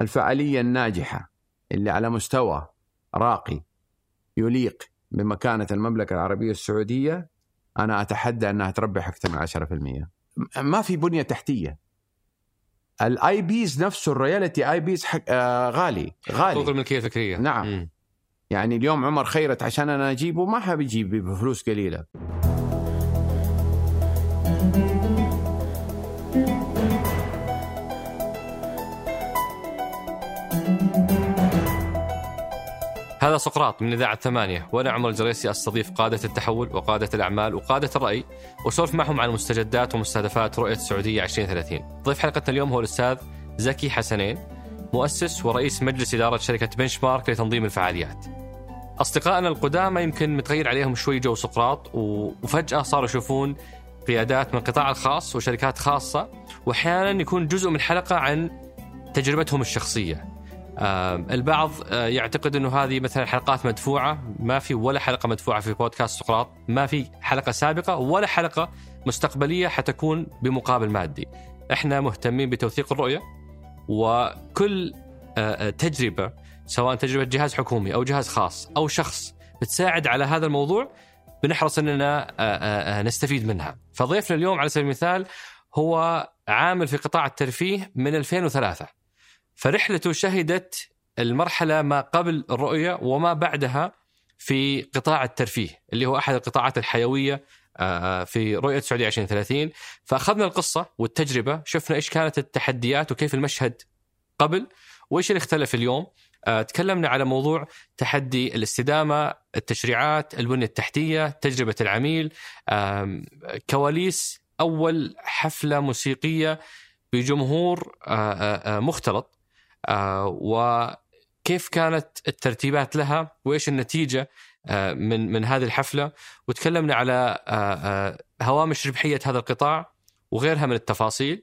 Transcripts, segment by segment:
الفعالية الناجحة اللي على مستوى راقي يليق بمكانة المملكة العربية السعودية أنا أتحدى أنها تربح أكثر من 10% ما في بنية تحتية. ال IPs نفسه ال royalty IPs حق آه غالي غالي. حقوق الملكية الفكرية. نعم. مم. يعني اليوم عمر خيرت عشان أنا أجيبه ما حبيجيب بفلوس قليلة. هذا سقراط من إذاعة ثمانية وأنا عمر الجريسي أستضيف قادة التحول وقادة الأعمال وقادة الرأي وسولف معهم عن مستجدات ومستهدفات رؤية السعودية 2030. ضيف حلقتنا اليوم هو الأستاذ زكي حسنين مؤسس ورئيس مجلس إدارة شركة بنش مارك لتنظيم الفعاليات. أصدقائنا القدامى يمكن متغير عليهم شوي جو سقراط و- وفجأة صاروا يشوفون قيادات من القطاع الخاص وشركات خاصة وأحيانا يكون جزء من حلقة عن تجربتهم الشخصية. آم، البعض آه، يعتقد إنه هذه مثلا حلقات مدفوعة. ما في ولا حلقة مدفوعة في بودكاست سقراط. ما في حلقة سابقة ولا حلقة مستقبلية حتكون بمقابل مادي. إحنا مهتمين بتوثيق الرؤية وكل آه، آه، تجربة سواء تجربة جهاز حكومي أو جهاز خاص أو شخص بتساعد على هذا الموضوع بنحرص إننا آه، آه، آه، نستفيد منها. فضيفنا اليوم على سبيل المثال هو عامل في قطاع الترفيه من 2003 فرحلته شهدت المرحلة ما قبل الرؤية وما بعدها في قطاع الترفيه اللي هو أحد القطاعات الحيوية آه، في رؤية السعودية 2030 فأخذنا القصة والتجربة شفنا إيش كانت التحديات وكيف المشهد قبل وإيش اللي اختلف اليوم. آه، تكلمنا على موضوع تحدي الاستدامة التشريعات البنية التحتية تجربة العميل. كواليس أول حفلة موسيقية بجمهور آه، مختلط. وكيف كانت الترتيبات لها وإيش النتيجة آه، من من هذه الحفلة وتكلمنا على آه، آه، هوامش ربحية هذا القطاع وغيرها من التفاصيل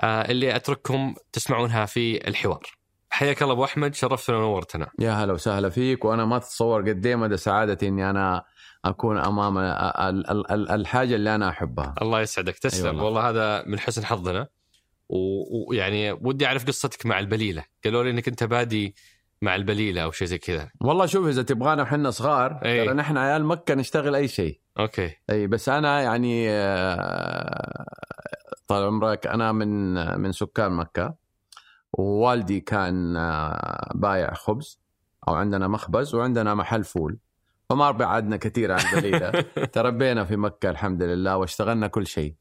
آه، اللي أترككم تسمعونها في الحوار. حياك الله أبو أحمد شرفتنا ونورتنا. يا هلا وسهلا فيك وأنا ما تتصور قد إيه مدى سعادتي إني أنا أكون أمام ال- ال- ال- الحاجة اللي أنا أحبها الله يسعدك تسلم أي والله. والله هذا من حسن حظنا ويعني ودي أعرف قصتك مع البليلة، قالوا لي إنك أنت بادي مع البليلة أو شيء زي كذا. والله شوف إذا تبغانا إحنا صغار. ترى نحن عيال مكة نشتغل أي شيء. okay. إي بس أنا يعني آه، طال عمرك أنا من من سكان مكة ووالدي كان آه، بايع خبز أو عندنا مخبز وعندنا محل فول. فما بعدنا كثير عن البليلة. تربينا في مكة الحمد لله واشتغلنا كل شيء.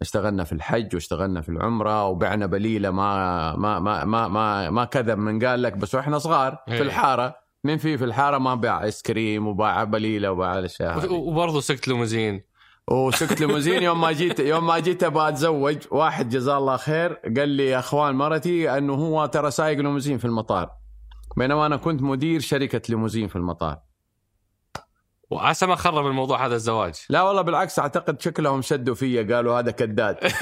اشتغلنا في الحج واشتغلنا في العمرة وبعنا بليلة ما ما ما ما ما, ما كذب من قال لك بس وإحنا صغار إيه. في الحارة. مين في في الحارة ما باع ايس كريم وباع بليلة وباع الاشياء هذه. وبرضه سقت ليموزين. وسقت ليموزين. يوم ما جيت يوم ما جيت أبغى أتزوج واحد جزاه الله خير قال لي يا أخوان مرتي أنه هو ترى سايق ليموزين في المطار. بينما أنا كنت مدير شركة ليموزين في المطار. وعسى ما خرب الموضوع هذا الزواج لا والله بالعكس أعتقد شكلهم شدوا فيا قالوا هذا كداد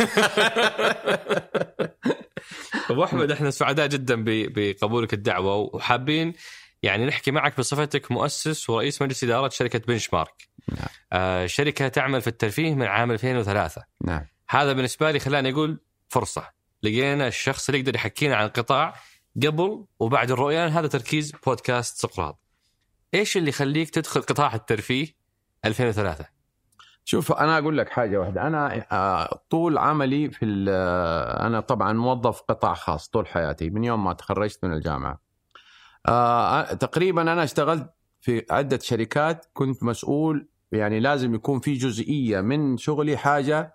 أبو أحمد إحنا سعداء جدا بقبولك الدعوة وحابين يعني نحكي معك بصفتك مؤسس ورئيس مجلس إدارة شركة بنش مارك. نعم. آه شركة تعمل في الترفيه من عام 2003 نعم هذا بالنسبة لي خلاني أقول فرصة لقينا الشخص اللي يقدر يحكينا عن القطاع قبل وبعد الرؤية هذا تركيز بودكاست سقراط. إيش اللي يخليك تدخل قطاع الترفيه 2003 شوف أنا أقول لك حاجة واحدة. أنا آه، طول عملي في آه، أنا طبعا موظف قطاع خاص طول حياتي من يوم ما تخرجت من الجامعة. آه، تقريبا أنا اشتغلت في عدة شركات كنت مسؤول يعني لازم يكون في جزئية من شغلي حاجة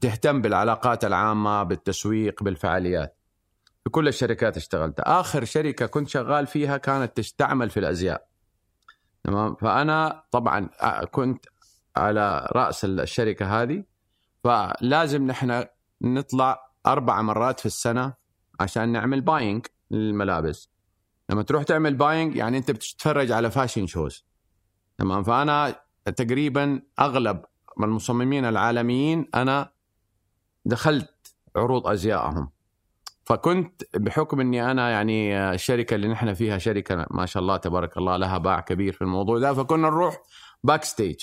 تهتم بالعلاقات العامة بالتسويق بالفعاليات. في كل الشركات اشتغلت. آخر شركة كنت شغال فيها كانت تستعمل في الأزياء. تمام؟ فأنا طبعا آه، كنت على رأس الشركة هذه فلازم نحن نطلع أربع مرات في السنة عشان نعمل buying للملابس. لما تروح تعمل buying يعني أنت بتتفرج على fashion shows تمام؟ فأنا تقريبا أغلب من المصممين العالميين أنا دخلت عروض أزيائهم. فكنت بحكم إني أنا يعني الشركة اللي نحن فيها شركة ما شاء الله تبارك الله لها باع كبير في الموضوع ده فكنا نروح backstage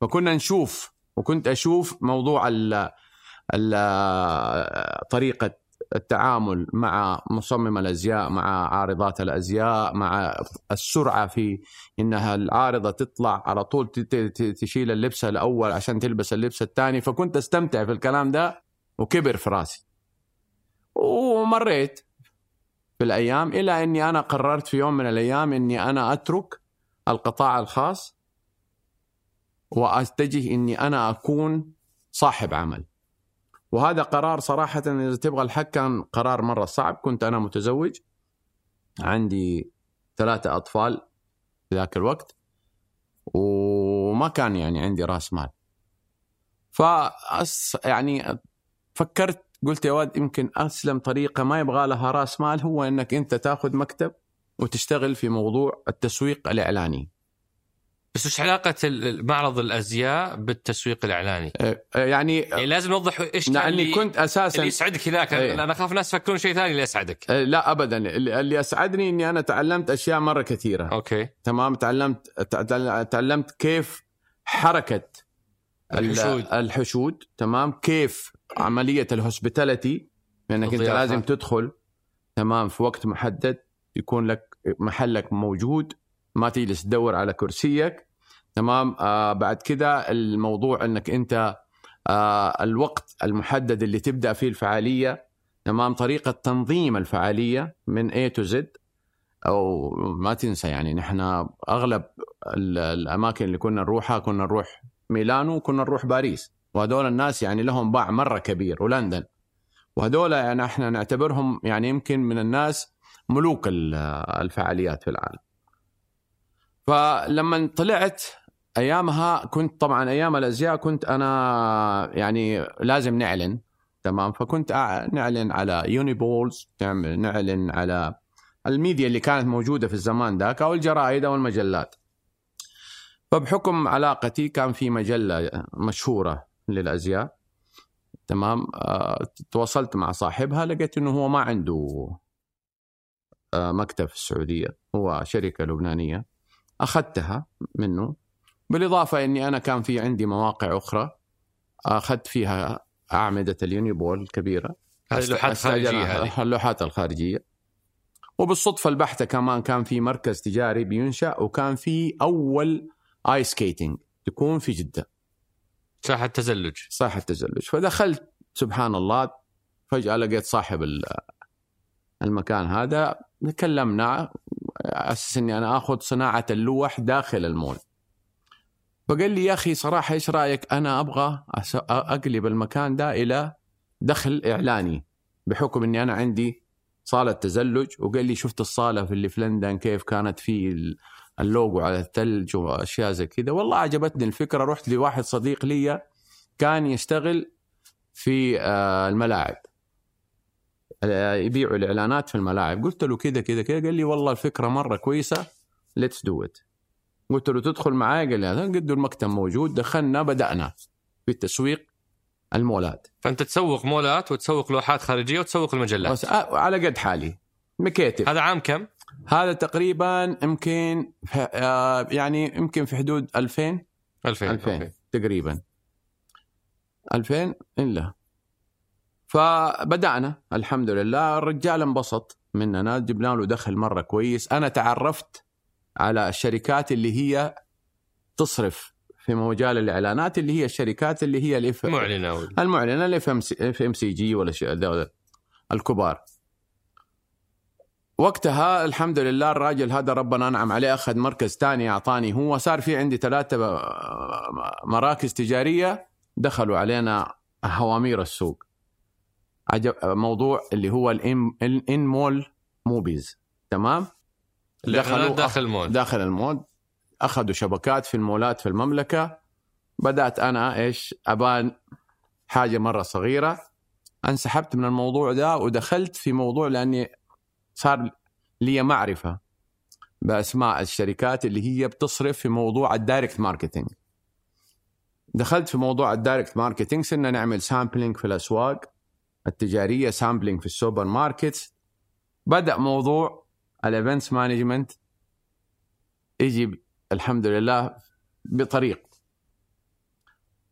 فكنا نشوف وكنت أشوف موضوع ال طريقة التعامل مع مصمم الأزياء مع عارضات الأزياء مع السرعة في إنها العارضة تطلع على طول تشيل اللبس الأول عشان تلبس اللبس الثاني. فكنت أستمتع في الكلام ده وكبر في راسي. ومريت. في الأيام إلى إني أنا قررت في يوم من الأيام إني أنا أترك القطاع الخاص وأتجه إني أنا أكون صاحب عمل. وهذا قرار صراحة إذا تبغى الحق كان قرار مرة صعب. كنت أنا متزوج عندي ثلاثة أطفال في ذاك الوقت وما كان يعني عندي رأس مال. فأس يعني فكرت قلت يا واد يمكن أسلم طريقة ما يبغى لها رأس مال هو أنك أنت تاخذ مكتب وتشتغل في موضوع التسويق الإعلاني بس وش علاقة معرض الأزياء بالتسويق الإعلاني؟ أه، أه، يعني يعني لازم نوضح إيش لأني اللي, كنت أساسا اللي يسعدك هناك إيه. أنا أخاف الناس يفكرون شيء ثاني اللي يسعدك. أه، لا ابدا اللي اسعدني إني أنا تعلمت أشياء مرة كثيرة okay تمام تعلمت تع- تعلمت كيف حركة الحشود. الحشود تمام؟ كيف عملية ال hospitality لأنك أنت. لازم تدخل تمام؟ في وقت محدد يكون لك محلك موجود ما تجلس تدور على كرسيك تمام؟ آه بعد كده الموضوع إنك أنت آه الوقت المحدد اللي تبدأ فيه الفعالية تمام؟ طريقة تنظيم الفعالية من A to Z. أو ما تنسى يعني نحن أغلب ال- الأماكن اللي كنا نروحها كنا نروح ميلانو وكنا نروح باريس. وهذول الناس يعني لهم باع مرة كبير ولندن. وهذول يعني إحنا نعتبرهم يعني يمكن من الناس ملوك ال- الفعاليات في العالم. فلما طلعت أيامها كنت طبعا أيام الأزياء كنت أنا يعني لازم نعلن تمام؟ فكنت نعلن على unipoles نعمل- نعلن على الميديا اللي كانت موجودة في الزمان ذاك أو الجرائد أو المجلات. فبحكم علاقتي كان في مجلة مشهورة للأزياء تمام؟ آه، تواصلت مع صاحبها لقيت إنه هو ما عنده آه، مكتب في السعودية هو شركة لبنانية. أخذتها منه بالإضافة إني أنا كان في عندي مواقع أخرى أخذت فيها أعمدة ال unipole الكبيرة. هذه لوحات خارجية هذه. اللوحات الخارجية. وبالصدفة البحتة كمان كان في مركز تجاري بينشأ وكان في أول ice skating تكون في جدة. ساحه تزلج. ساحه تزلج. فدخلت سبحان الله فجأة لقيت صاحب ال- المكان هذا تكلمنا أساس إني أنا آخذ صناعة اللوح داخل المول. فقال لي يا أخي صراحة إيش رأيك أنا أبغى أقلب المكان ده إلى دخل إعلاني بحكم إني أنا عندي صالة تزلج. وقال لي شفت الصالة في اللي في لندن كيف كانت في اللوجو على الثلج وأشياء زي كذا. والله عجبتني الفكرة. رحت لواحد صديق لي كان يشتغل في آه، الملاعب. آه، يبيعوا الإعلانات في الملاعب. قلت له كذا كذا كذا. قال لي والله الفكرة مرة كويسة. let's do it قلت له تدخل معايا؟ قال لي قد المكتب موجود. دخلنا بدأنا في التسويق المولات. فأنت تسوق مولات وتسوق لوحات خارجية وتسوق المجلات. بس آه، على قد حالي. مكيتب هذا عام كم؟ هذا تقريبا يمكن آه، يعني يمكن في حدود 2000 2000 2000 okay. تقريبا. 2000 إلا. فبدأنا الحمد لله. الرجال انبسط مننا جبنا له دخل مرة كويس. أنا تعرفت على الشركات اللي هي تصرف في مجال الإعلانات اللي هي الشركات اللي هي الاف معلنه وال- المعلنة ال FMCG ولا الكبار. وقتها الحمد لله الراجل هذا ربنا أنعم عليه أخذ مركز ثاني أعطاني هو. صار في عندي ثلاثة مراكز تجارية دخلوا علينا هوامير السوق. عجب موضوع اللي هو ال in-mall mupis. تمام؟ الإعلانات داخل المول. داخل المول. أخذوا شبكات في المولات في المملكة. بدأت أنا إيش؟ أبان حاجة مرة صغيرة. انسحبت من الموضوع ده ودخلت في موضوع لأني صار لي معرفة بأسماء الشركات اللي هي بتصرف في موضوع ال direct marketing دخلت في موضوع ال direct marketing صرنا نعمل sampling في الأسواق التجارية sampling في السوبر ماركت بدأ موضوع ال events management يجي الحمد لله بطريق.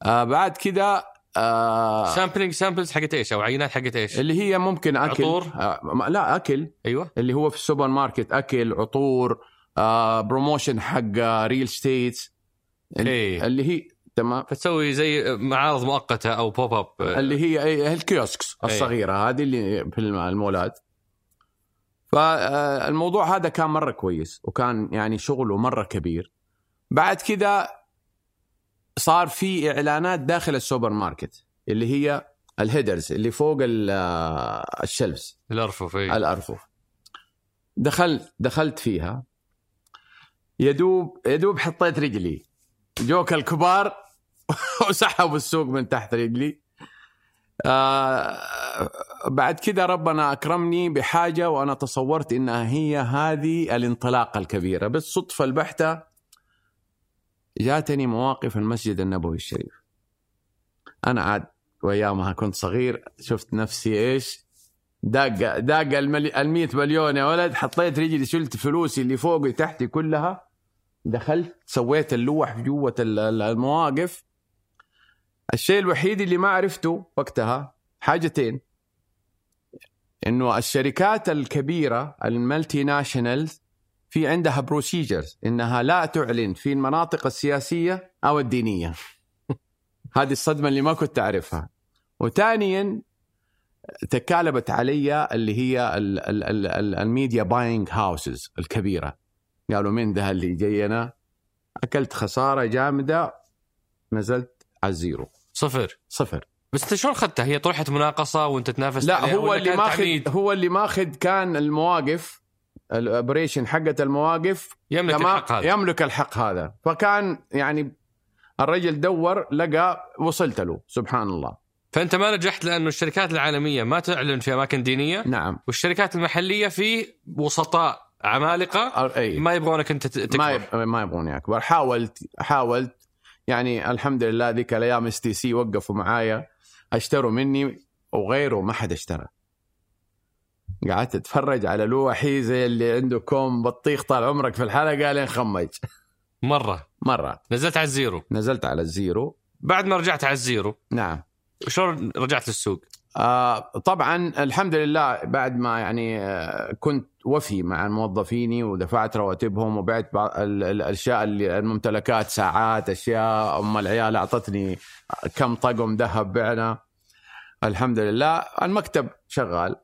آه بعد كده آه sampling samples حقت إيش؟ أو عينات حقت إيش؟ اللي هي ممكن أكل. عطور؟ آه لا أكل. أيوه. اللي هو في السوبر ماركت أكل عطور آه promotion حق real estate إيه. اللي هي تمام. فتسوي زي معارض مؤقتة أو pop-up اللي هي هي ال kiosks أي. الصغيرة هذه اللي في الم- المولات. فالموضوع هذا كان مرة كويس وكان يعني شغله مرة كبير. بعد كذا صار في إعلانات داخل السوبر ماركت اللي هي ال headers اللي فوق آه، ال shelves الأرفف إيه. الأرفف. دخلت دخلت فيها. يدوب يدوب حطيت رجلي. جوك الكبار وسحبوا السوق من تحت رجلي. آه بعد كده ربنا أكرمني بحاجة وأنا تصورت إنها هي هذه الانطلاقة الكبيرة. بالصدفة البحتة جاتني مواقف المسجد النبوي الشريف. أنا عاد وأيامها كنت صغير شفت نفسي إيش؟ داق داق. ال مليون يا ولد حطيت رجلي شلت فلوسي اللي فوقي تحتي كلها دخلت سويت اللوح جوة ال- ال- المواقف. الشيء الوحيد اللي ما عرفته وقتها حاجتين. إنه الشركات الكبيرة ال multinationals في عندها procedures إنها لا تعلن في المناطق السياسية أو الدينية. هذه الصدمة اللي ما كنت أعرفها. وثانيا تكالبت علي اللي هي ال- ال- ال- ال- ال media buying houses الكبيرة. قالوا مين ده اللي جينا؟ أكلت خسارة جامدة نزلت على ال zero. صفر. صفر. بس أنت شلون أخذتها؟ هي طرحه مناقصة وأنت تنافس لا هو اللي ماخذ؟ هو اللي ماخذ كان المواقف ال operation حقت المواقف يملك؟ الحق هذا. يملك الحق هذا. فكان يعني الرجل دور لقى وصلت له. سبحان الله. فأنت ما نجحت لأنه الشركات العالمية ما تعلن في أماكن دينية. نعم. والشركات المحلية في وسطاء عمالقة. أي. ما يبغونك أنت تكبر. ما يب... ما يبغوني أكبر. حاولت حاولت. يعني الحمد لله ذيك الأيام STC وقفوا معايا. أشتروا مني وغيره ما حد اشترى. قعدت اتفرج على لوحي زي اللي عنده كوم بطيخ طال عمرك في الحلقة لين خمج. مرة. مرة. نزلت على ال zero. نزلت على ال zero. بعد ما رجعت على الزيرو. نعم. شلون رجعت للسوق؟ آه طبعا الحمد لله بعد ما يعني آه كنت وفي مع موظفيني ودفعت رواتبهم وبعت الأشياء اللي الممتلكات ساعات أشياء. أم العيال أعطتني كم طقم ذهب بعنا. الحمد لله المكتب شغال.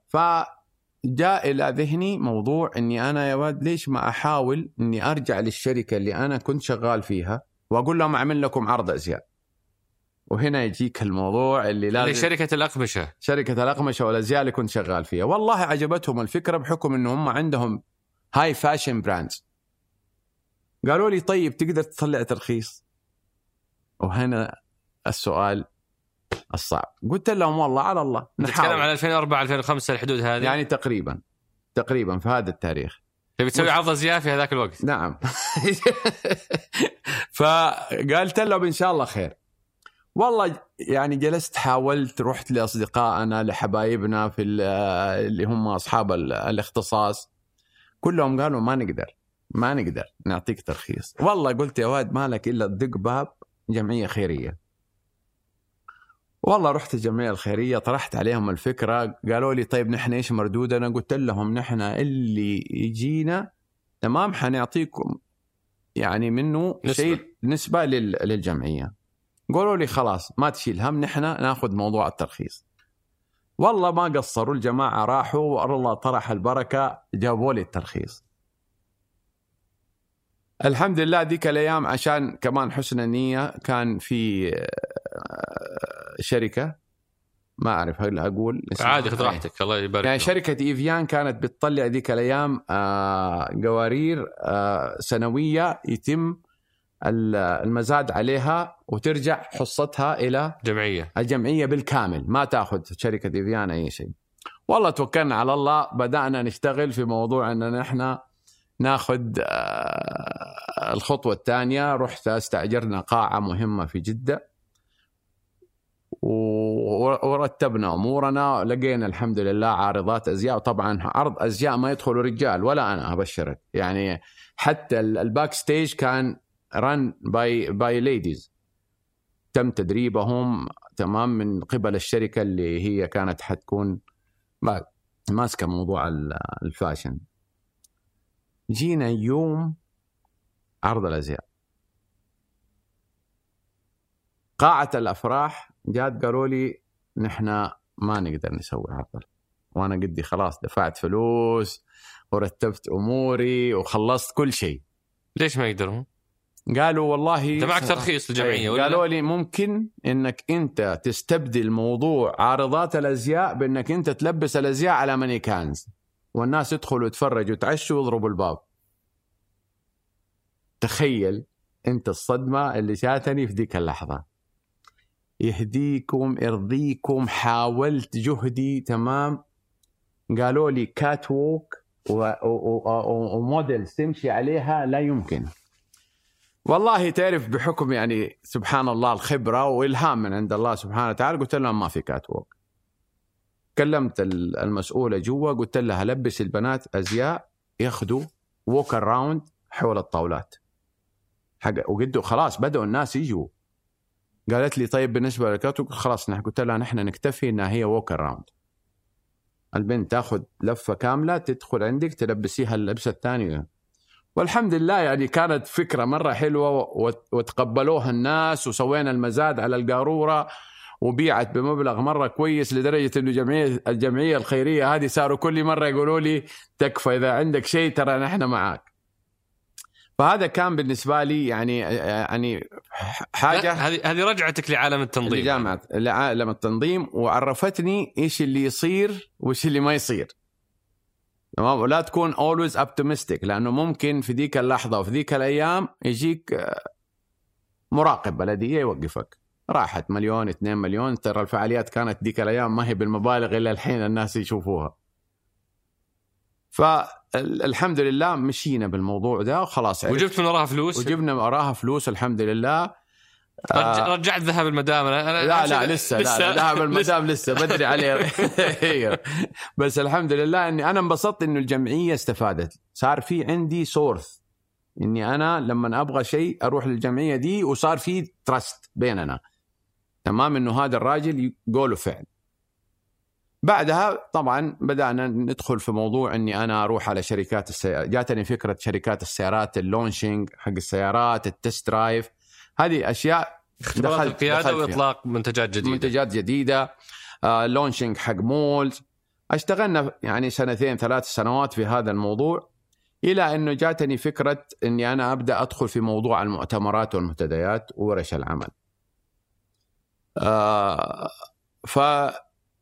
فجاء إلى ذهني موضوع إني أنا يا ولد ليش ما أحاول إني أرجع للشركة اللي أنا كنت شغال فيها وأقول لهم أعمل لكم عرض أزياء. وهنا يجيك الموضوع اللي لازم اللي شركة الأقمشة. شركة الأقمشة والأزياء اللي كنت شغال فيها. والله عجبتهم الفكرة بحكم أنه هم عندهم high fashion brands قالوا لي طيب تقدر تطلع ترخيص؟ وهنا السؤال الصعب. قلت لهم والله على الله نتكلم عن 2004 2005 الحدود هذه؟ يعني تقريبا تقريبا في هذا التاريخ. تبي تسوي عرض ازياء في هذاك الوقت؟ نعم. فقالت لهم إن شاء الله خير. والله يعني جلست حاولت رحت لأصدقائنا لحبايبنا في ال- اللي هم أصحاب ال- الاختصاص. كلهم قالوا ما نقدر ما نقدر نعطيك ترخيص. والله قلت يا واد مالك إلا تدق باب جمعية خيرية. والله رحت الجمعية الخيرية طرحت عليهم الفكرة قالوا لي طيب نحن إيش مردودنا قلت لهم نحن اللي يجينا تمام حنعطيكم يعني منه نسبة. شيء نسبة لل- للجمعية. قالوا لي خلاص ما تشيل هم نحن ناخذ موضوع الترخيص. والله ما قصروا الجماعة راحوا والله طرح البركة جابوا لي الترخيص. الحمد لله ذيك الأيام عشان كمان حسن النية كان في شركة ما أعرف هل أقول. عادي خذ راحتك الله يبارك يعني. شركة إيفيان كانت بتطلع ذيك الأيام آه، قوارير آه، سنوية يتم ال- المزاد عليها وترجع حصتها إلى جمعية. الجمعية بالكامل. ما تأخذ شركة إيفيان أي شيء. والله توكلنا على الله بدأنا نشتغل في موضوع ان نحن ناخذ آه، الخطوة الثانية. رحت استأجرنا قاعة مهمة في جدة. و- ورتبنا. أمورنا لقينا الحمد لله عارضات أزياء. وطبعا عرض أزياء ما يدخلوا رجال ولا أنا أبشرك. يعني حتى ال- ال backstage كان run by by ladies تم تدريبهم تمام من قبل الشركة اللي هي كانت حتكون ما- ماسكة موضوع ال- ال fashion. جينا يوم عرض الأزياء. قاعة الأفراح جات قالوا لي نحن ما نقدر نسوي عرض وأنا قدي خلاص دفعت فلوس ورتبت أموري وخلصت كل شيء. ليش ما يقدرون؟ قالوا والله انت معك ترخيص للجمعية إيه، ولا قالوا لي ممكن إنك أنت تستبدل موضوع عارضات الأزياء بأنك أنت تلبس الأزياء على مانيكانز والناس يدخلوا يتفرجوا يتعشوا ويضربوا الباب. تخيل أنت الصدمة اللي جاتني في ذيك اللحظة. يهديكم يرضيكم حاولت جهدي تمام؟ قالوا لي catwalk و- و- و- وموديل تمشي عليها لا يمكن. والله تعرف بحكم يعني سبحان الله الخبرة والهام من عند الله سبحانه وتعالى قلت لهم ما في catwalk كلمت ال- المسؤولة جوا قلت لها لبس البنات أزياء ياخذوا walk around حول الطاولات. حق وقدوا خلاص بدأوا الناس يجوا. قالت لي طيب بالنسبة لل catwalk خلاص نحن قلت لها نحن نكتفي إنها هي walk around البنت تأخذ لفة كاملة تدخل عندك تلبسيها اللبسة الثانية والحمد لله يعني كانت فكرة مرة حلوة وت- وتقبلوها الناس وسوينا المزاد على القارورة وبيعت بمبلغ مرة كويس لدرجة إنه جمعية الجمعية الخيرية هذه صاروا كل مرة يقولوا لي تكفى إذا عندك شيء ترى نحن معاك. فهذا كان بالنسبة لي يعني يعني حاجة هذه هذه رجعتك لعالم التنظيم. لجامعه لعالم التنظيم وعرفتني إيش اللي يصير وإيش اللي ما يصير. تمام؟ ولا تكون always optimistic لأنه ممكن في ذيك اللحظة وفي ذيك الأيام يجيك آه، مراقب بلدية يوقفك. راحت مليون اثنين مليون ترى الفعاليات كانت ذيك الأيام ما هي بالمبالغ إلا الحين الناس يشوفوها. فالحمد لله مشينا بالموضوع ده وخلاص. عرفت. وجبت من وراها فلوس. وجبنا وراها فلوس الحمد لله رج- رجعت ذهب المدام. أنا لا لا لسه لا لا ذهب المدام لسه. بدري عليه. أيوه. بس الحمد لله إني أنا انبسطت إنه الجمعية استفادت. صار في عندي sort إني أنا لما أبغى شيء أروح للجمعية دي وصار في trust بيننا. تمام؟ إنه هذا الراجل قوله فعل. بعدها طبعا بدأنا ندخل في موضوع إني أنا أروح على شركات السيارات جاتني فكرة شركات السيارات ال launching حق السيارات ال test drive هذه أشياء اختبارات القيادة. وإطلاق منتجات جديدة منتجات جديدة آه، launching حق malls اشتغلنا يعني سنتين ثلاث سنوات في هذا الموضوع إلى إنه جاتني فكرة إني أنا أبدأ أدخل في موضوع المؤتمرات والمنتديات وورش العمل. آه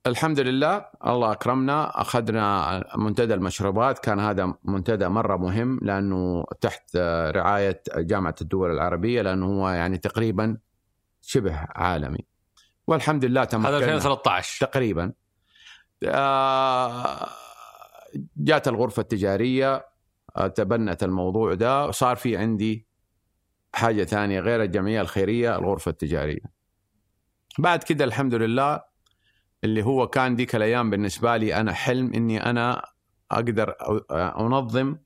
فالحمد لله الله أكرمنا أخذنا منتدى المشروبات. كان هذا منتدى مرة مهم لأنه تحت آه، رعاية جامعة الدول العربية لأنه هو يعني تقريبا شبه عالمي. والحمد لله تمكنا. هذا 2013 تقريبا. آه، جات الغرفة التجارية آه، تبنت الموضوع ده. وصار في عندي حاجة ثانية غير الجمعية الخيرية الغرفة التجارية. بعد كده الحمد لله اللي هو كان ديك الأيام بالنسبة لي أنا حلم إني أنا أقدر أ- أنظم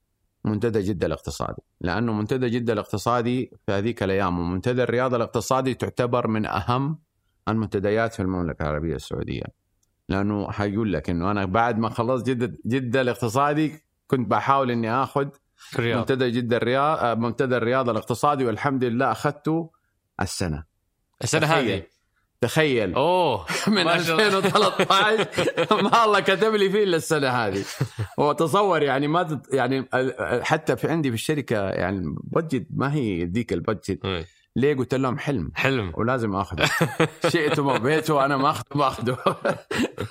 منتدى جدة الاقتصادي. لأنه منتدى جدة الاقتصادي في هذيك الأيام ومنتدى الرياضة الاقتصادي تعتبر من أهم المنتديات في المملكة العربية السعودية. لأنه حيقول لك إنه أنا بعد ما خلصت جدة جدة الاقتصادي كنت بحاول إني آخذ الرياض منتدى جدة الرياض منتدى الرياضة الاقتصادي والحمد لله أخذته السنة. السنة. هذه. تخيل. أوه. من ما شاء الله. 2013 ما الله كتب لي فيه إلا السنة هذه. وتصور يعني ما تت يعني حتى في عندي في الشركة يعني بادجت ما هي ذيك البادجت. إيه. ليه قلت لهم حلم؟ حلم. ولازم آخذه. شئت ما بيته أنا ما اخذه ما أخذه.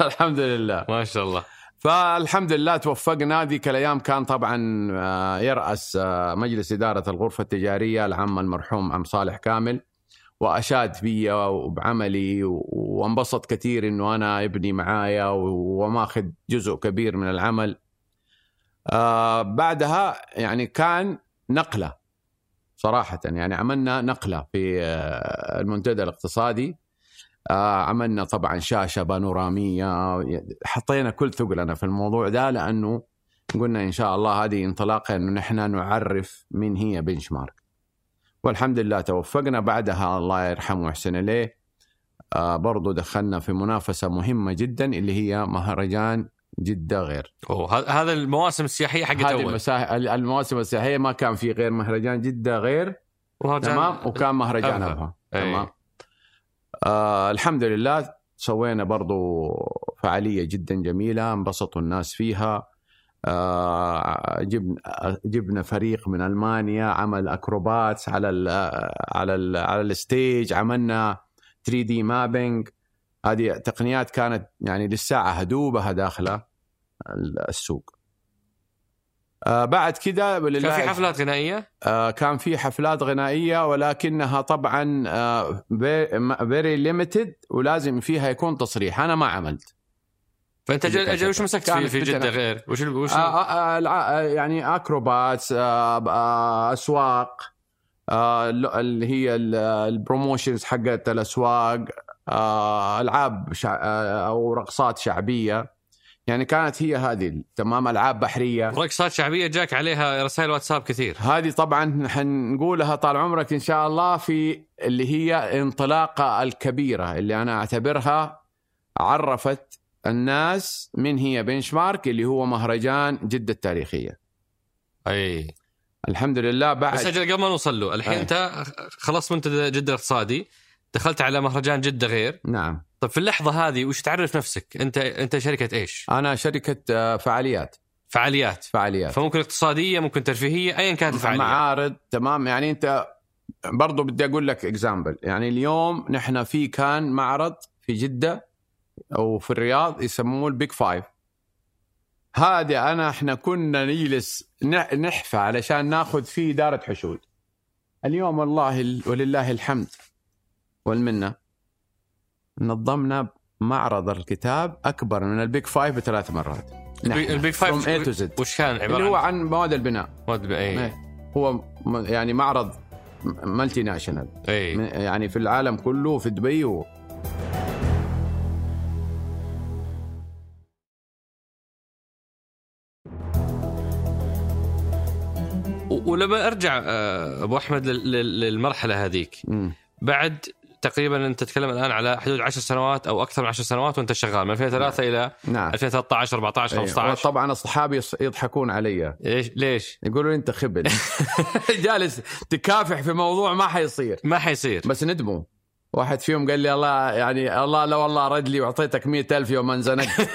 الحمد لله. ما شاء الله. فالحمد لله توفقنا. ذيك الأيام كان طبعا آه، يرأس آه، مجلس إدارة الغرفة التجارية العم المرحوم عم صالح كامل. وأشاد بي وبعملي وانبسط كثير إنه أنا ابني معايا وماخذ جزء كبير من العمل. آه، بعدها يعني كان نقلة صراحة يعني عملنا نقلة في آه، المنتدى الاقتصادي. آه، عملنا طبعا شاشة بانورامية. حطينا كل ثقلنا في الموضوع ده لأنه قلنا إن شاء الله هذه انطلاقة إنه نحن نعرف من هي بنش مارك والحمد لله توفقنا. بعدها الله يرحمه ويحسن إليه. آه برضو دخلنا في منافسة مهمة جدا اللي هي مهرجان جدة غير. أوه ه- هذا المواسم السياحية حقت اول المسا... المواسم السياحية ما كان في غير مهرجان جدة غير. ومهرجان- تمام؟ وكان مهرجان أي. تمام؟ آه الحمد لله سوينا برضو فعالية جدا جميلة انبسطوا الناس فيها. آه جبنا جبنا فريق من ألمانيا عمل acrobats على ال على ال على ال stage عملنا 3D mapping هذه تقنيات كانت يعني للساعة هادوبها داخله السوق. آه بعد كده كان في حفلات غنائية؟ آه، كان في حفلات غنائية ولكنها طبعا very limited ولازم فيها يكون تصريح. أنا ما عملت. فأنت أجل أجل وش مسكت في, في جدة. غير؟ وش وش آه، آه، آه، آه، يعني acrobats آه، آه، أسواق آه، ال- اللي هي ال- ال promotions حقت الأسواق آه، ألعاب شع... آه، أو رقصات شعبية. يعني كانت هي هذه تمام ألعاب بحرية. رقصات شعبية جاك عليها رسائل واتساب كثير. هذه طبعا حنقولها طال عمرك إن شاء الله في اللي هي انطلاقة الكبيرة اللي أنا أعتبرها عرفت الناس من هي بنش مارك اللي هو مهرجان جدة التاريخية. أي. الحمد لله بعد بس أجل قبل ما نوصل له الحين أي. أنت خلصت منتدى جدة الاقتصادي دخلت على مهرجان جدة غير. نعم. طيب في اللحظة هذه وش تعرف نفسك؟ أنت أنت شركة إيش؟ أنا شركة آه، فعاليات. فعاليات. فعاليات. فممكن اقتصادية ممكن ترفيهية ايا كانت الفعالية. معارض تمام. يعني أنت برضو بدي أقول لك example يعني اليوم نحن في كان معرض في جدة أو في الرياض يسموه ال Big Five. هذا أنا إحنا كنا نجلس نح- نحفى علشان ناخذ فيه إدارة حشود. اليوم والله ال- ولله الحمد والمنة. نظمنا معرض الكتاب أكبر من ال Big Five بثلاث مرات. البي- ال Big Five A to Z. وش كان عبارة اللي هو عن؟ مواد البناء. مواد اي إيه. هو م- يعني معرض multinational اي من- يعني في العالم كله في دبي ولما أرجع آه، أبو أحمد لل- لل- للمرحلة هذيك. بعد تقريبا أنت تتكلم الآن على حدود 10 سنوات أو أكثر من 10 سنوات وأنت شغال من 2003 إلى نعم. 2013 14 أيوة. 15 طبعا أصحابي يضحكون علي. إيش؟ ليش؟ يقولوا لي أنت خبل. جالس تكافح في موضوع ما حيصير. ما حيصير. بس ندموا. واحد فيهم قال لي الله يعني الله لا والله رد لي واعطيتك مئة ألف يوم ما انزنقت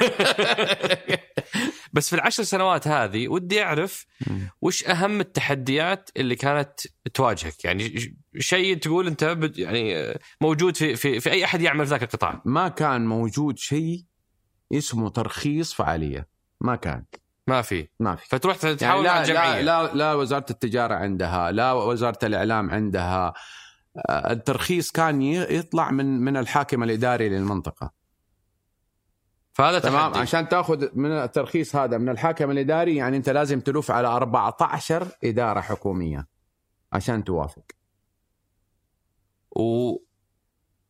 بس في العشر سنوات هذه ودي أعرف وش أهم التحديات اللي كانت تواجهك؟ يعني شيء تقول أنت يعني آه، موجود في في في أي أحد يعمل في ذاك القطاع؟ ما كان موجود شيء اسمه ترخيص فعالية. ما كان. ما في. ما في. فتروح يعني تحاول مع لا, لا, لا, لا وزارة التجارة عندها لا وزارة الإعلام عندها. آه، الترخيص كان يطلع من من الحاكم الإداري للمنطقة. فهذا تمام تحدي عشان تاخذ من الترخيص هذا من الحاكم الإداري يعني أنت لازم تلف على 14 إدارة حكومية عشان توافق. و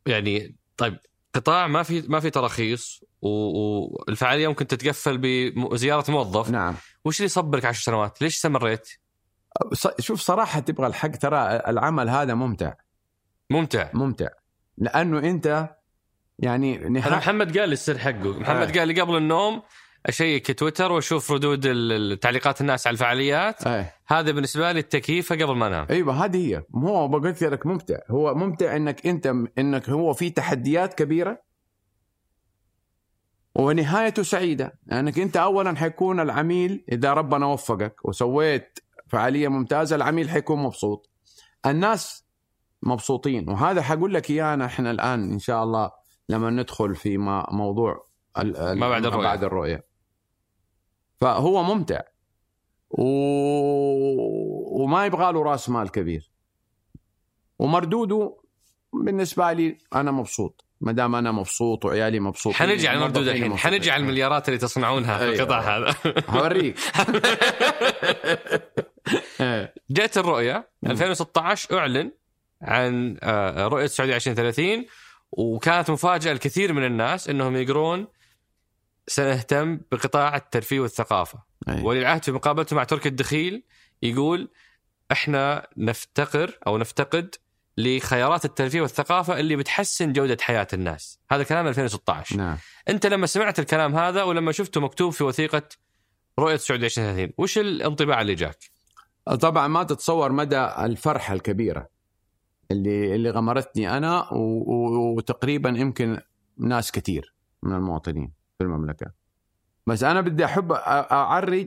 يعني طيب قطاع ما في ما في تراخيص والفعاليه ممكن تتقفل بزياره موظف. نعم. وش اللي صبرك 10 سنوات؟ ليش استمريت؟ شوف صراحة تبغى الحق ترى العمل هذا ممتع. ممتع. ممتع. لأنه أنت يعني أنا نهاية محمد قال لي السر حقه. محمد آه. قال لي قبل النوم أشيك تويتر وأشوف ردود ال- ال- تعليقات الناس على الفعاليات. إيه هذا بالنسبة لي التكييفه قبل ما أنام. أيوه هذه هي. هو قلت لك ممتع. هو ممتع إنك أنت إنك هو في تحديات كبيرة ونهايته سعيدة. لأنك أنت اولا حيكون العميل إذا ربنا وفقك وسويت فعالية ممتازة العميل حيكون مبسوط. الناس مبسوطين. وهذا حقول لك اياه إحنا الآن إن شاء الله. لما ندخل في ما موضوع ما بعد الرؤية. بعد الرؤية فهو ممتع و... وما يبغى له راس مال كبير ومردوده بالنسبة لي أنا مبسوط ما دام أنا مبسوط وعيالي مبسوطين حنرجع على المردود الحين. حنرجع على المليارات اللي تصنعونها في أيوة. القطاع هذا هوريك إيه. جاءت الرؤية مم. 2016 أعلن عن آه، رؤية السعودية 2030 وكانت مفاجأة لكثير من الناس إنهم يقرون سنهتم بقطاع الترفيه والثقافة. أي. ولي العهد في مقابلته مع تركي الدخيل يقول إحنا نفتقر أو نفتقد لخيارات الترفيه والثقافة اللي بتحسن جودة حياة الناس. هذا كلام 2016 نعم. أنت لما سمعت الكلام هذا ولما شفته مكتوب في وثيقة رؤية السعودية 2030 وش الانطباع اللي جاك؟ طبعا ما تتصور مدى الفرحة الكبيرة. اللي اللي غمرتني أنا وتقريبا يمكن ناس كثير من المواطنين في المملكة بس أنا بدي أحب أعرج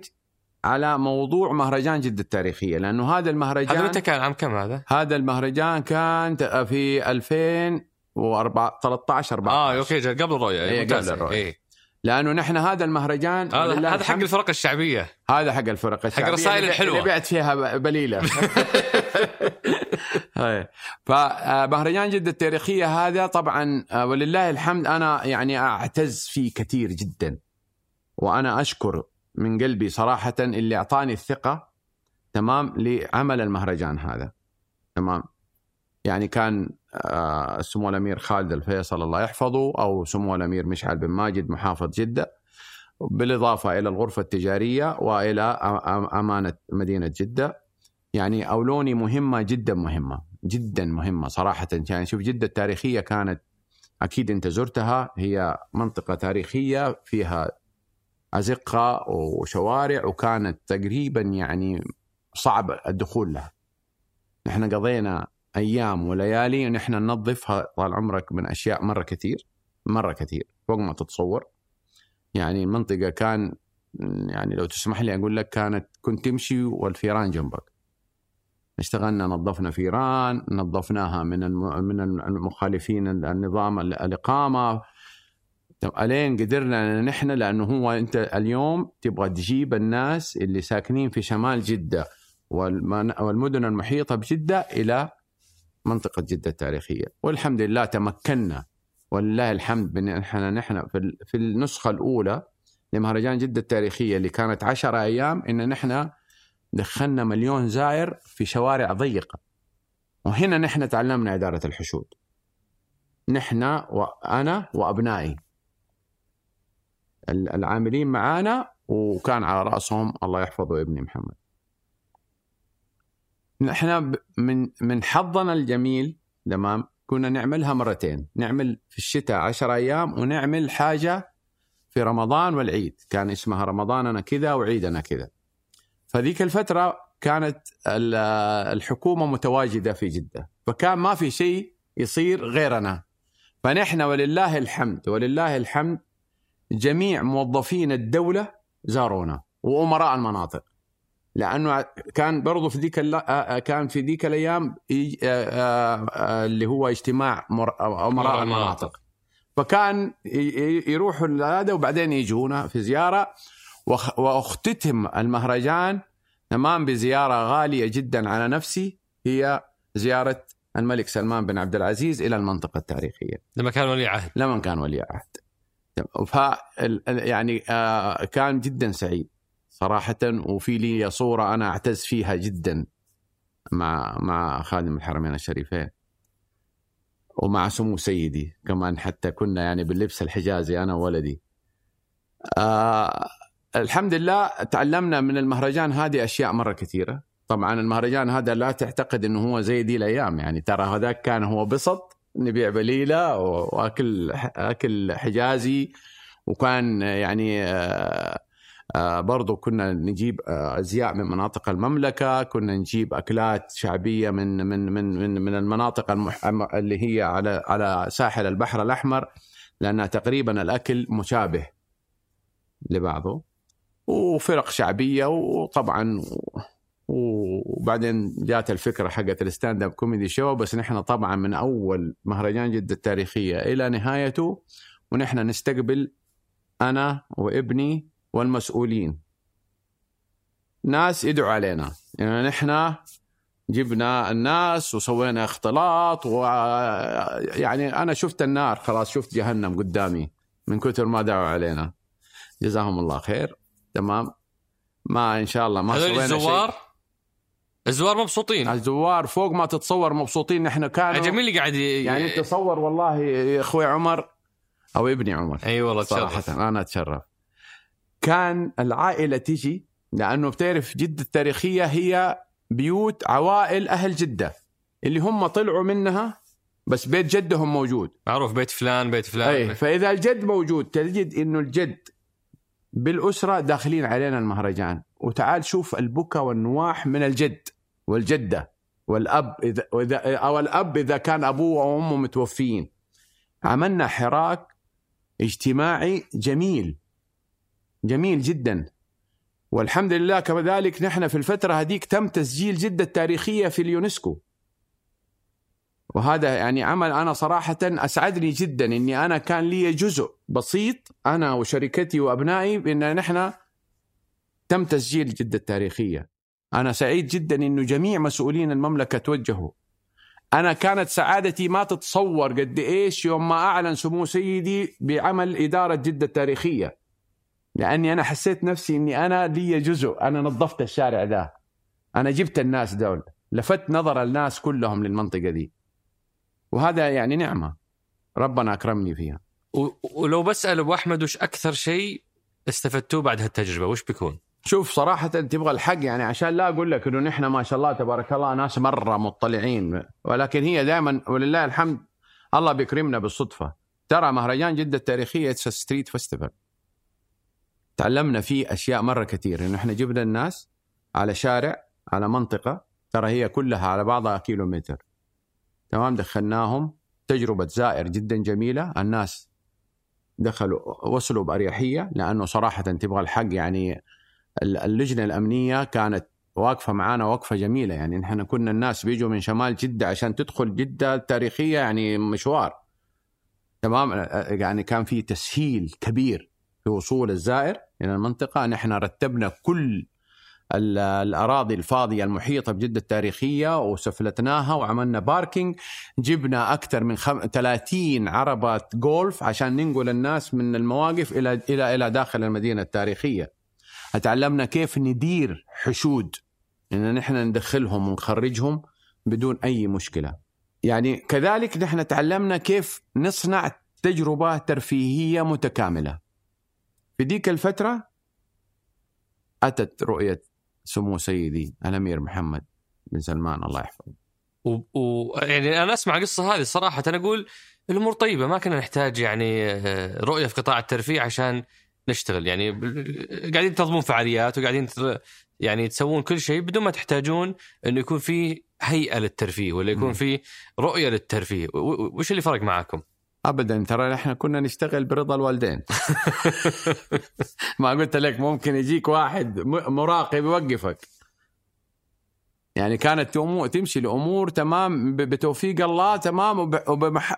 على موضوع مهرجان جدة التاريخية لأنه هذا هذا المهرجان متى كان عام كم هذا؟ هذا المهرجان كان في 2013 14 آه أوكي قبل الرؤية إيه،. قبل الرؤية. إيه. لأنه نحن هذا المهرجان هذا هذا حق الفرق الشعبية هذا حق الفرق الشعبية الرسائل اللي- الحلوة. اللي بعت فيها بليلة هاي. فمهرجان جده التاريخية هذا. طبعا آه، ولله الحمد أنا يعني أعتز فيه كثير جدا. وأنا أشكر من قلبي صراحة اللي أعطاني الثقة تمام لعمل المهرجان هذا. تمام. يعني كان آه، سمو الأمير خالد الفيصل الله يحفظه أو سمو الأمير مشعل بن ماجد محافظ جدة بالإضافة إلى الغرفة التجارية وإلى أمانة مدينة جدة. يعني اولوني مهمة جدا مهمة جدا مهمة صراحة. يعني شوف جدة التاريخيه كانت أكيد أنت زرتها. هي منطقة تاريخية فيها أزقة وشوارع وكانت تقريبا يعني صعب الدخول لها. نحن قضينا أيام وليالي ونحن ننظفها طال عمرك من أشياء مرة كثير مرة كثير فوق ما تتصور. يعني المنطقة كان يعني لو تسمح لي أقول لك كانت كنت تمشي والفيران جنبك. اشتغلنا نظفنا فيران نظفناها من من المخالفين النظام ال- الإقامة. ألين قدرنا نحن؟ لأنه هو أنت اليوم تبغى تجيب الناس اللي ساكنين في شمال جدة والمدن المحيطة بجدة إلى منطقة جدة التاريخية. والحمد لله تمكنا. ولله الحمد بأن إحنا نحن في ال- في النسخة الأولى لمهرجان جدة التاريخية اللي كانت عشرة أيام إن نحن دخلنا مليون زائر في شوارع ضيقة. وهنا نحن تعلمنا إدارة الحشود. نحن وأنا وأبنائي. ال- العاملين معانا وكان على رأسهم الله يحفظه ابني محمد. نحن من من حظنا الجميل تمام كنا نعملها مرتين. نعمل في الشتاء عشر أيام ونعمل حاجة في رمضان والعيد. كان اسمها رمضاننا كذا وعيدنا كذا. فذيك الفترة كانت ال- الحكومة متواجدة في جدة فكان ما في شيء يصير غيرنا. فنحن ولله الحمد ولله الحمد جميع موظفين الدولة زارونا وأمراء المناطق. لأنه كان برضو في ذيك كان في ذيك الأيام اللي هو اجتماع أمراء المناطق. فكان يروحوا هذا وبعدين يجونا في زيارة. وأختتم المهرجان تمام بزيارة غالية جدا على نفسي هي زيارة الملك سلمان بن عبد العزيز إلى المنطقة التاريخية. لما كان ولي عهد. لما كان ولي عهد. ف يعني آه، كان جدا سعيد صراحة وفي لي صورة أنا أعتز فيها جدا مع مع خادم الحرمين الشريفين. ومع سمو سيدي كمان حتى كنا يعني باللبس الحجازي أنا وولدي. آه الحمد لله تعلمنا من المهرجان هذه أشياء مرة كثيرة. طبعا المهرجان هذا لا تعتقد إنه هو زي دي الأيام. يعني ترى هذاك كان هو بسط نبيع بليلة وأكل أكل حجازي. وكان يعني آه آه برضو كنا نجيب آه أزياء من مناطق المملكة. كنا نجيب أكلات شعبية من من من من, من المناطق. اللي هي على على ساحل البحر الأحمر. لأن تقريبا الأكل مشابه لبعضه. وفرق شعبية وطبعا وبعدين جات الفكرة حقت ال stand-up comedy show بس نحن طبعا من أول مهرجان جدة التاريخية إلى نهايته ونحن نستقبل أنا وابني والمسؤولين. ناس يدعوا علينا. يعني نحن جبنا الناس وسوينا اختلاط و يعني أنا شفت النار خلاص شفت جهنم قدامي من كثر ما دعوا علينا. جزاهم الله خير. تمام؟ ما إن شاء الله ما هذول الزوار شيء. الزوار؟ مبسوطين. الزوار فوق ما تتصور مبسوطين نحن كانوا. عجب مين اللي قاعد ي... يعني تصور والله يا أخوي عمر أو ابني عمر. أي والله صراحة تشرف أنا أتشرف. كان العائلة تجي لأنه بتعرف جدة التاريخية هي بيوت عوائل أهل جدة. اللي هم طلعوا منها بس بيت جدهم موجود. معروف بيت فلان بيت فلان. أي فإذا الجد موجود تجد إنه الجد بالأسرة داخلين علينا المهرجان. وتعال شوف البكا والنواح من الجد والجدة والأب اذا وإذا أو الأب إذا كان أبوه أو امه متوفيين. عملنا حراك اجتماعي جميل جميل جدا. والحمد لله كذلك نحن في الفترة هذيك تم تسجيل جدة التاريخية في اليونسكو. وهذا يعني عمل أنا صراحة أسعدني جدا أني أنا كان لي جزء بسيط أنا وشركتي وأبنائي بأن نحن تم تسجيل جدة التاريخية أنا سعيد جدا أنه جميع مسؤولين المملكة توجهوا. أنا كانت سعادتي ما تتصور قد إيش يوم ما أعلن سمو سيدي بعمل إدارة جدة التاريخية لأني أنا حسيت نفسي إني أنا لي جزء أنا نظفت الشارع ده أنا جبت الناس دول لفت نظر الناس كلهم للمنطقة دي وهذا يعني نعمة. ربنا أكرمني فيها. ولو بسأل أبو أحمد وش أكثر شيء استفدتوه بعد هالتجربة وش بيكون؟ شوف صراحة تبغى الحق يعني عشان لا أقول لك إنه نحن ما شاء الله تبارك الله ناس مرة مطلعين. ولكن هي دائما ولله الحمد الله بيكرمنا بالصدفة. ترى مهرجان جدة التاريخية street festival تعلمنا فيه أشياء مرة كثير إنه إحنا جبنا الناس على شارع على منطقة ترى هي كلها على بعضها كيلو متر تمام دخلناهم. تجربة زائر جدا جميلة. الناس دخلوا وصلوا بأريحية لأنه صراحة تبغى الحق يعني اللجنة الأمنية كانت واقفة معانا وقفة جميلة. يعني نحن كنا الناس بيجوا من شمال جدة عشان تدخل جدة التاريخيه يعني مشوار. تمام؟ يعني كان في تسهيل كبير في وصول الزائر إلى المنطقة. نحن رتبنا كل الأراضي الفاضية المحيطة بجدة التاريخية وسفلتناها وعملنا باركينج. جبنا أكثر من خم... 30 عربة جولف عشان ننقل الناس من المواقف إلى إلى إلى داخل المدينة التاريخية. تعلمنا كيف ندير حشود. إن نحن ندخلهم ونخرجهم بدون أي مشكلة. يعني كذلك نحن تعلمنا كيف نصنع تجربة ترفيهية متكاملة. في ديك الفترة أتت رؤية سمو سيدي الأمير محمد بن سلمان الله يحفظه. ويعني و... يعني أنا أسمع القصة هذه صراحة أنا أقول الأمور طيبة ما كنا نحتاج يعني آه، رؤية في قطاع الترفيه عشان نشتغل. يعني قاعدين تنظمون فعاليات وقاعدين يعني تسوون كل شيء بدون ما تحتاجون إنه يكون في هيئة للترفيه ولا يكون في رؤية للترفيه. وش اللي فرق معاكم؟ ابدا ترى إحنا كنا نشتغل برضا الوالدين. ما قلت لك ممكن يجيك واحد مراقب يوقفك. يعني كانت تمشي الأمور تمام بتوفيق الله تمام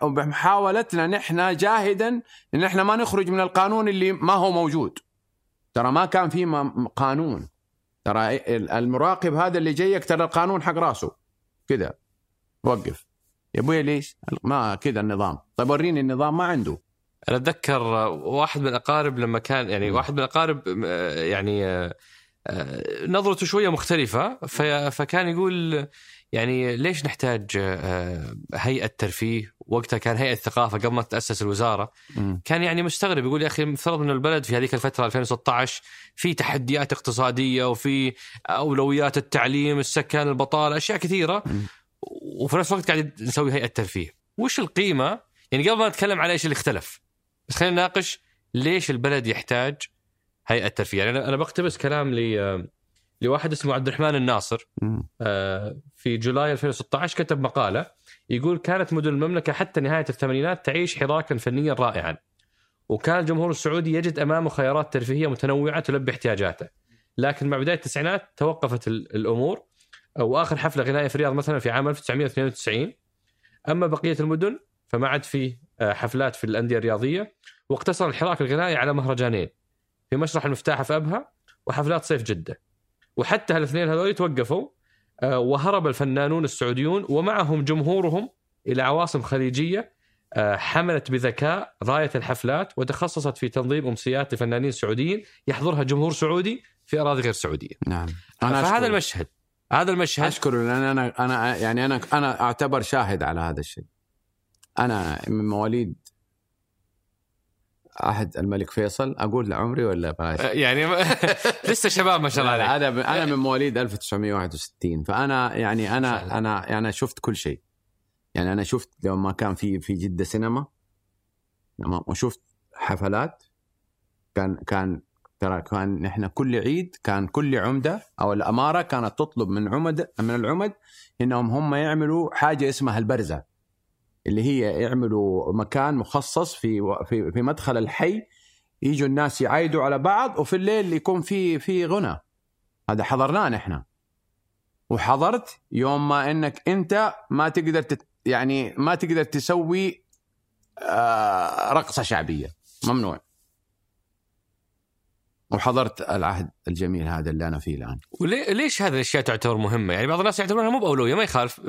وبمحاولتنا نحن جاهدا إن إحنا ما نخرج من القانون اللي ما هو موجود. ترى ما كان في قانون. ترى المراقب هذا اللي جايك ترى القانون حق راسه. كذا وقف. يا أبوي ليش؟ ما كذا النظام. طيب وريني النظام ما عنده. أنا أتذكر واحد من الأقارب لما كان يعني واحد من الأقارب يعني نظرته شوية مختلفة فكان يقول يعني ليش نحتاج هيئة ترفيه؟ وقتها كان هيئة ثقافة قبل ما تاسس الوزارة. كان يعني مستغرب يقول يا أخي مفترض إن البلد في هذيك الفترة 2016 في تحديات اقتصادية وفي أولويات التعليم السكن البطالة أشياء كثيرة. وفي نفس الوقت قاعد نسوي هيئة ترفيه. وش القيمة؟ يعني قبل ما نتكلم على إيش اللي اختلف بس خلينا نناقش ليش البلد يحتاج هيئة ترفيه. يعني أنا بقتبس كلام ل لواحد اسمه عبد الرحمن الناصر آه، في جولاي 2016 كتب مقالة يقول كانت مدن المملكة حتى نهاية الثمانينات تعيش حراكا فنيا رائعا وكان الجمهور السعودي يجد أمامه خيارات ترفيهية متنوعة تلبي احتياجاته. لكن مع بداية التسعينات توقفت الأمور واخر حفلة غنائية في الرياض مثلا في عام 1992 أما بقية المدن فما عاد في آه، حفلات في الأندية الرياضية واقتصر الحراك الغنائي على مهرجانين في مسرح المفتاح في أبها وحفلات صيف جدة وحتى هالاثنين هذول توقفوا آه، وهرب الفنانون السعوديون ومعهم جمهورهم إلى عواصم خليجية آه، حملت بذكاء رايه الحفلات وتخصصت في تنظيم أمسيات لفنانين سعوديين يحضرها جمهور سعودي في أراضي غير سعودية. نعم. أنا فهذا أشكر. المشهد هذا المشهد اشكره لأن أنا أنا يعني أنا أنا أعتبر شاهد على هذا الشيء. أنا من مواليد عهد الملك فيصل. أقول لعمري ولا بلاش؟ يعني لسه شباب ما شاء الله عليك. أنا أنا من مواليد 1961 فأنا يعني أنا أنا يعني شفت كل شيء. يعني أنا شفت لو ما كان في في جدة سينما تمام؟ وشفت حفلات. كان كان ترى كان نحن كل عيد كان كل عمدة أو الأمارة كانت تطلب من عمد من العمد إنهم هم يعملوا حاجة اسمها البرزة اللي هي يعملوا مكان مخصص في في في مدخل الحي يجوا الناس يعايدوا على بعض وفي الليل يكون في في غنى. هذا حضرناه نحن. وحضرت يوم ما إنك أنت ما تقدر تت يعني ما تقدر تسوي آه رقصة شعبية. ممنوع. وحضرت العهد الجميل هذا اللي أنا فيه الآن؟ وليش هذه الأشياء تعتبر مهمة؟ يعني بعض الناس يعتبرونها مو بأولوية ما يخالف.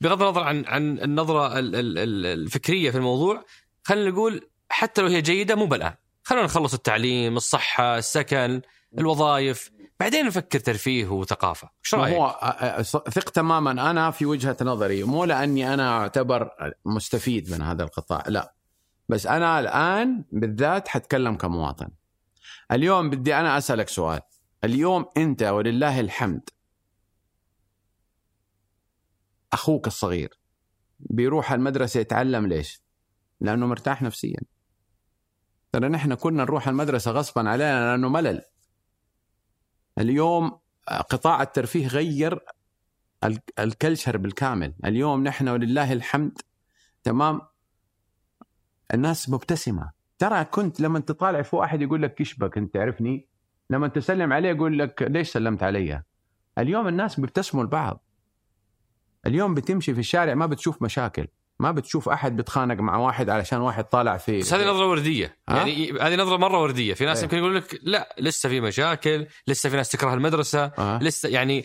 بغض النظر عن عن النظرة الفكرية في الموضوع خلينا نقول حتى لو هي جيدة مو بالان خلينا نخلص التعليم الصحة السكن الوظائف بعدين نفكر ترفيه وثقافة. إيش رأيك؟ هو ثق تماما أنا في وجهة نظري. مو لأني أنا أعتبر مستفيد من هذا القطاع لا. بس أنا الآن بالذات حتكلم كمواطن. اليوم بدي أنا أسألك سؤال. اليوم أنت ولله الحمد أخوك الصغير بيروح المدرسة يتعلم ليش؟ لأنه مرتاح نفسيا. ترى نحن كنا نروح المدرسة غصبا علينا لأنه ملل. اليوم قطاع الترفيه غير الكلشر بالكامل. اليوم نحن ولله الحمد تمام؟ الناس مبتسمة. ترى كنت لما تطالع في واحد يقول لك كشبك أنت تعرفني؟ لما تسلم عليه يقول لك ليش سلمت علي؟ اليوم الناس بيبتسموا لبعض اليوم بتمشي في الشارع ما بتشوف مشاكل ما بتشوف أحد بيتخانق مع واحد علشان واحد طالع في بس هذه نظرة وردية. ها؟ يعني هذه نظرة مرة وردية. في ناس إيه. يمكن يقول لك لا لسه في مشاكل لسه في ناس تكره المدرسة أه. لسه يعني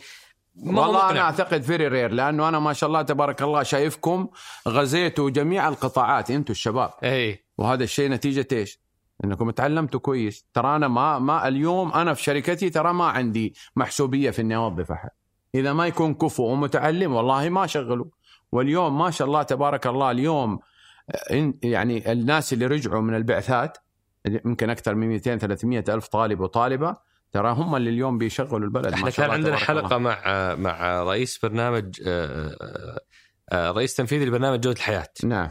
والله أنا أعتقد فيري رير لأنه أنا ما شاء الله تبارك الله شايفكم غزيتوا جميع القطاعات أنتم الشباب. اي وهذا الشيء نتيجة إيش؟ إنكم تعلمتوا كويس. ترى أنا ما ما اليوم أنا في شركتي ترى ما عندي محسوبية في إني أوظف أحد. إذا ما يكون كفو ومتعلم والله ما شغله واليوم ما شاء الله تبارك الله اليوم يعني الناس اللي رجعوا من البعثات يمكن أكثر من 200 300 ألف طالب وطالبة ترى هم اللي اليوم بيشغلوا البلد إحنا كان عندنا حلقة الله. مع مع رئيس برنامج آه، آه، آه، رئيس تنفيذي لبرنامج جودة الحياة. نعم.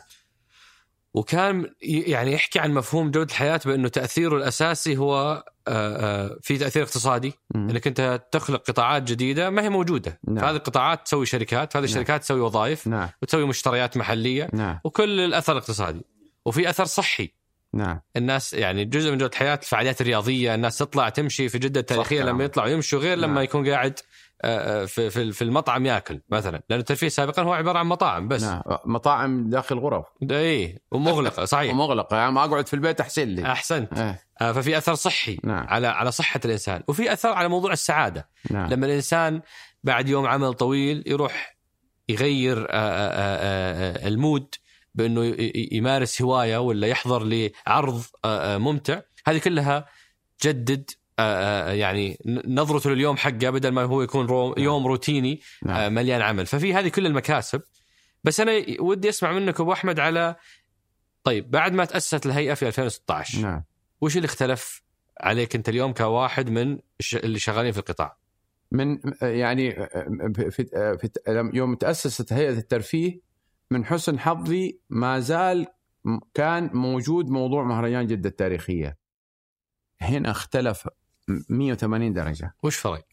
وكان يعني يحكي عن مفهوم جودة الحياة بأنه تأثيره الأساسي هو آه، آه، في تأثير اقتصادي مم. إنك أنت تخلق قطاعات جديدة ما هي موجودة نعم. فهذه القطاعات تسوي شركات فهذه نعم. الشركات تسوي وظائف نعم. وتسوي مشتريات محلية نعم. وكل الأثر الاقتصادي وفي أثر صحي نعم الناس يعني جزء من جودة الحياة الفعاليات الرياضية الناس تطلع تمشي في جدة التاريخيه لما يطلعوا يمشوا غير لما نعم. يكون قاعد في في في المطعم ياكل مثلا لأنه الترفيه سابقا هو عبارة عن مطاعم بس. نعم مطاعم داخل غرف. اي ومغلقة صحيح. ومغلقة يعني ما أقعد في البيت أحسن لي. أحسنت. آه. ففي أثر صحي نعم. على على صحة الإنسان. وفي أثر على موضوع السعادة. نعم. لما الإنسان بعد يوم عمل طويل يروح يغير آآ آآ ال mood بأنه يمارس هواية ولا يحضر لعرض ممتع. هذه كلها جدد آه، آه، يعني نظرته لليوم حقه بدل ما هو يكون رو نعم. يوم روتيني نعم. آه، مليان عمل ففي هذه كل المكاسب بس أنا ودي أسمع منك أبو أحمد على طيب بعد ما تأسست الهيئة في 2016 نعم وش اللي اختلف عليك أنت اليوم كواحد من اللي شغالين في القطاع؟ من يعني في, في يوم تأسست هيئة الترفيه من حسن حظي ما زال كان موجود موضوع مهرجان جدة التاريخية. هنا اختلف 180 درجة. وش فرق؟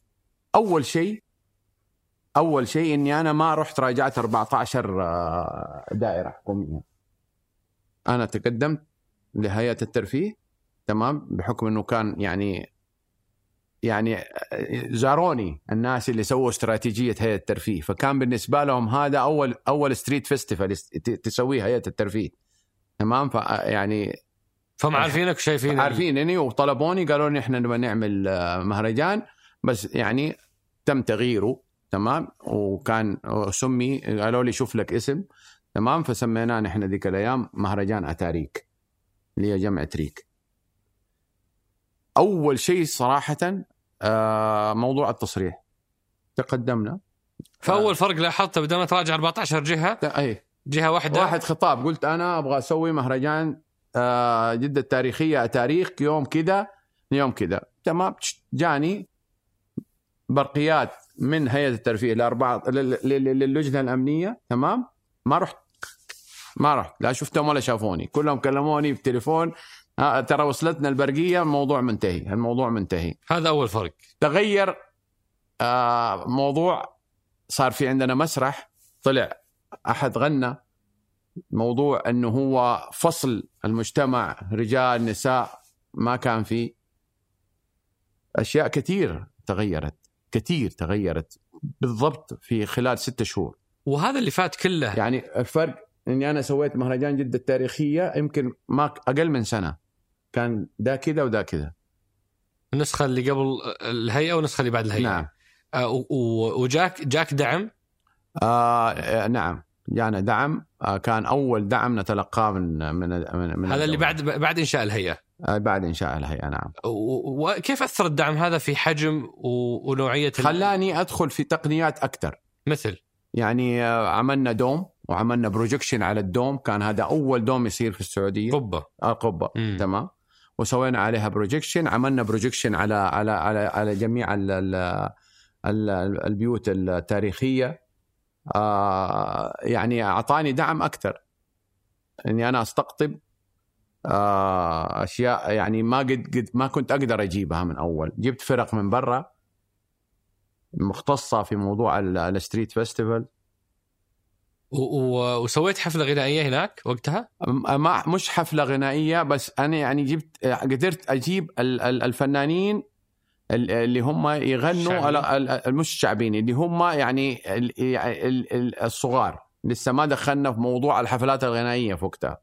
أول شيء أول شيء إني أنا ما رحت راجعت 14 آه، دائرة حكوميه أنا تقدمت لهيئة الترفيه تمام؟ بحكم إنه كان يعني يعني آه، زاروني الناس اللي سووا استراتيجية هيئة الترفيه. فكان بالنسبة لهم هذا أول أول street festival تسويه هيئة الترفيه تمام؟ فيعني فهم عارفينك وشايفين عارفينني وطلبوني قالوا لي إحنا نبغى نعمل آه، مهرجان بس يعني تم تغييره تمام؟ وكان سمي قالوا لي شوف لك اسم تمام؟ فسميناه نحن ذيك الأيام مهرجان أتاريك اللي هي جمع تريك. أول شيء صراحة آه، موضوع التصريح. تقدمنا. فأول فرق لاحظته بدل ما تراجع 14 جهة اي جهة واحدة. واحد خطاب قلت أنا أبغى أسوي مهرجان جدة التاريخيه تاريخ يوم كذا يوم كذا تمام؟ جاني برقيات من هيئة الترفيه لاربعه للجنة الأمنية. تمام؟ ما رحت ما رحت لا شفتهم ولا شافوني. كلهم كلموني بالتليفون آه ترى وصلتنا البرقية الموضوع منتهي الموضوع منتهي. هذا أول فرق. تغير آه موضوع صار في عندنا مسرح طلع أحد غنى. موضوع أنه هو فصل المجتمع رجال نساء ما كان في. أشياء كثير تغيرت كثير تغيرت بالضبط في خلال ستة شهور. وهذا اللي فات كله. يعني الفرق إني أنا سويت مهرجان جدة التاريخية يمكن ما أقل من سنة. كان ده كذا وده كذا. النسخة اللي قبل الهيئة والنسخة اللي بعد الهيئة. نعم. آه وجاك جاك دعم؟ آه نعم. جانا دعم آه كان أول دعم نتلقاه من من من, هذا اللي بعد بعد إنشاء الهيئة. آه بعد إنشاء الهيئة نعم. وكيف أثر الدعم هذا في حجم ونوعية خلاني أدخل في تقنيات أكثر. مثل؟ يعني آه، عملنا dome وعملنا projection على ال dome. كان هذا أول dome يصير في السعودية. قبة. آه قبة. مم. تمام. وسوينا عليها projection عملنا projection على على على على جميع ال ال ال البيوت التاريخية. آه يعني أعطاني دعم أكثر. إني أنا أستقطب آه أشياء يعني ما قد قد ما كنت أقدر أجيبها من أول. جبت فرق من برا مختصة في موضوع ال street festival وسويت حفلة غنائية هناك وقتها؟ ما مش حفلة غنائية بس أنا يعني جبت قدرت أجيب الفنانين اللي هم يغنوا مش الشعبيين اللي هم يعني الصغار. لسه ما دخلنا في موضوع الحفلات الغنائية في وقتها.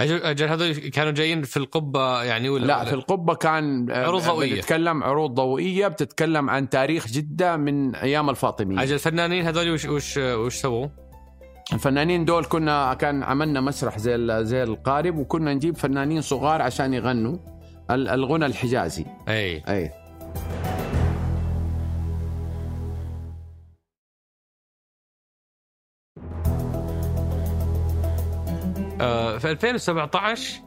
أجل هذول كانوا جايين في القبة يعني ولا لا ولا؟ في القبة كان عروض ضوئية. بتتكلم عروض ضوئية بتتكلم عن تاريخ جدة من أيام الفاطميه أجل الفنانين هذول وش وش وش سووا؟ الفنانين دول كنا كان عملنا مسرح زي زي القارب وكنا نجيب فنانين صغار عشان يغنوا الغنى الحجازي. أي. أي. آه في 2017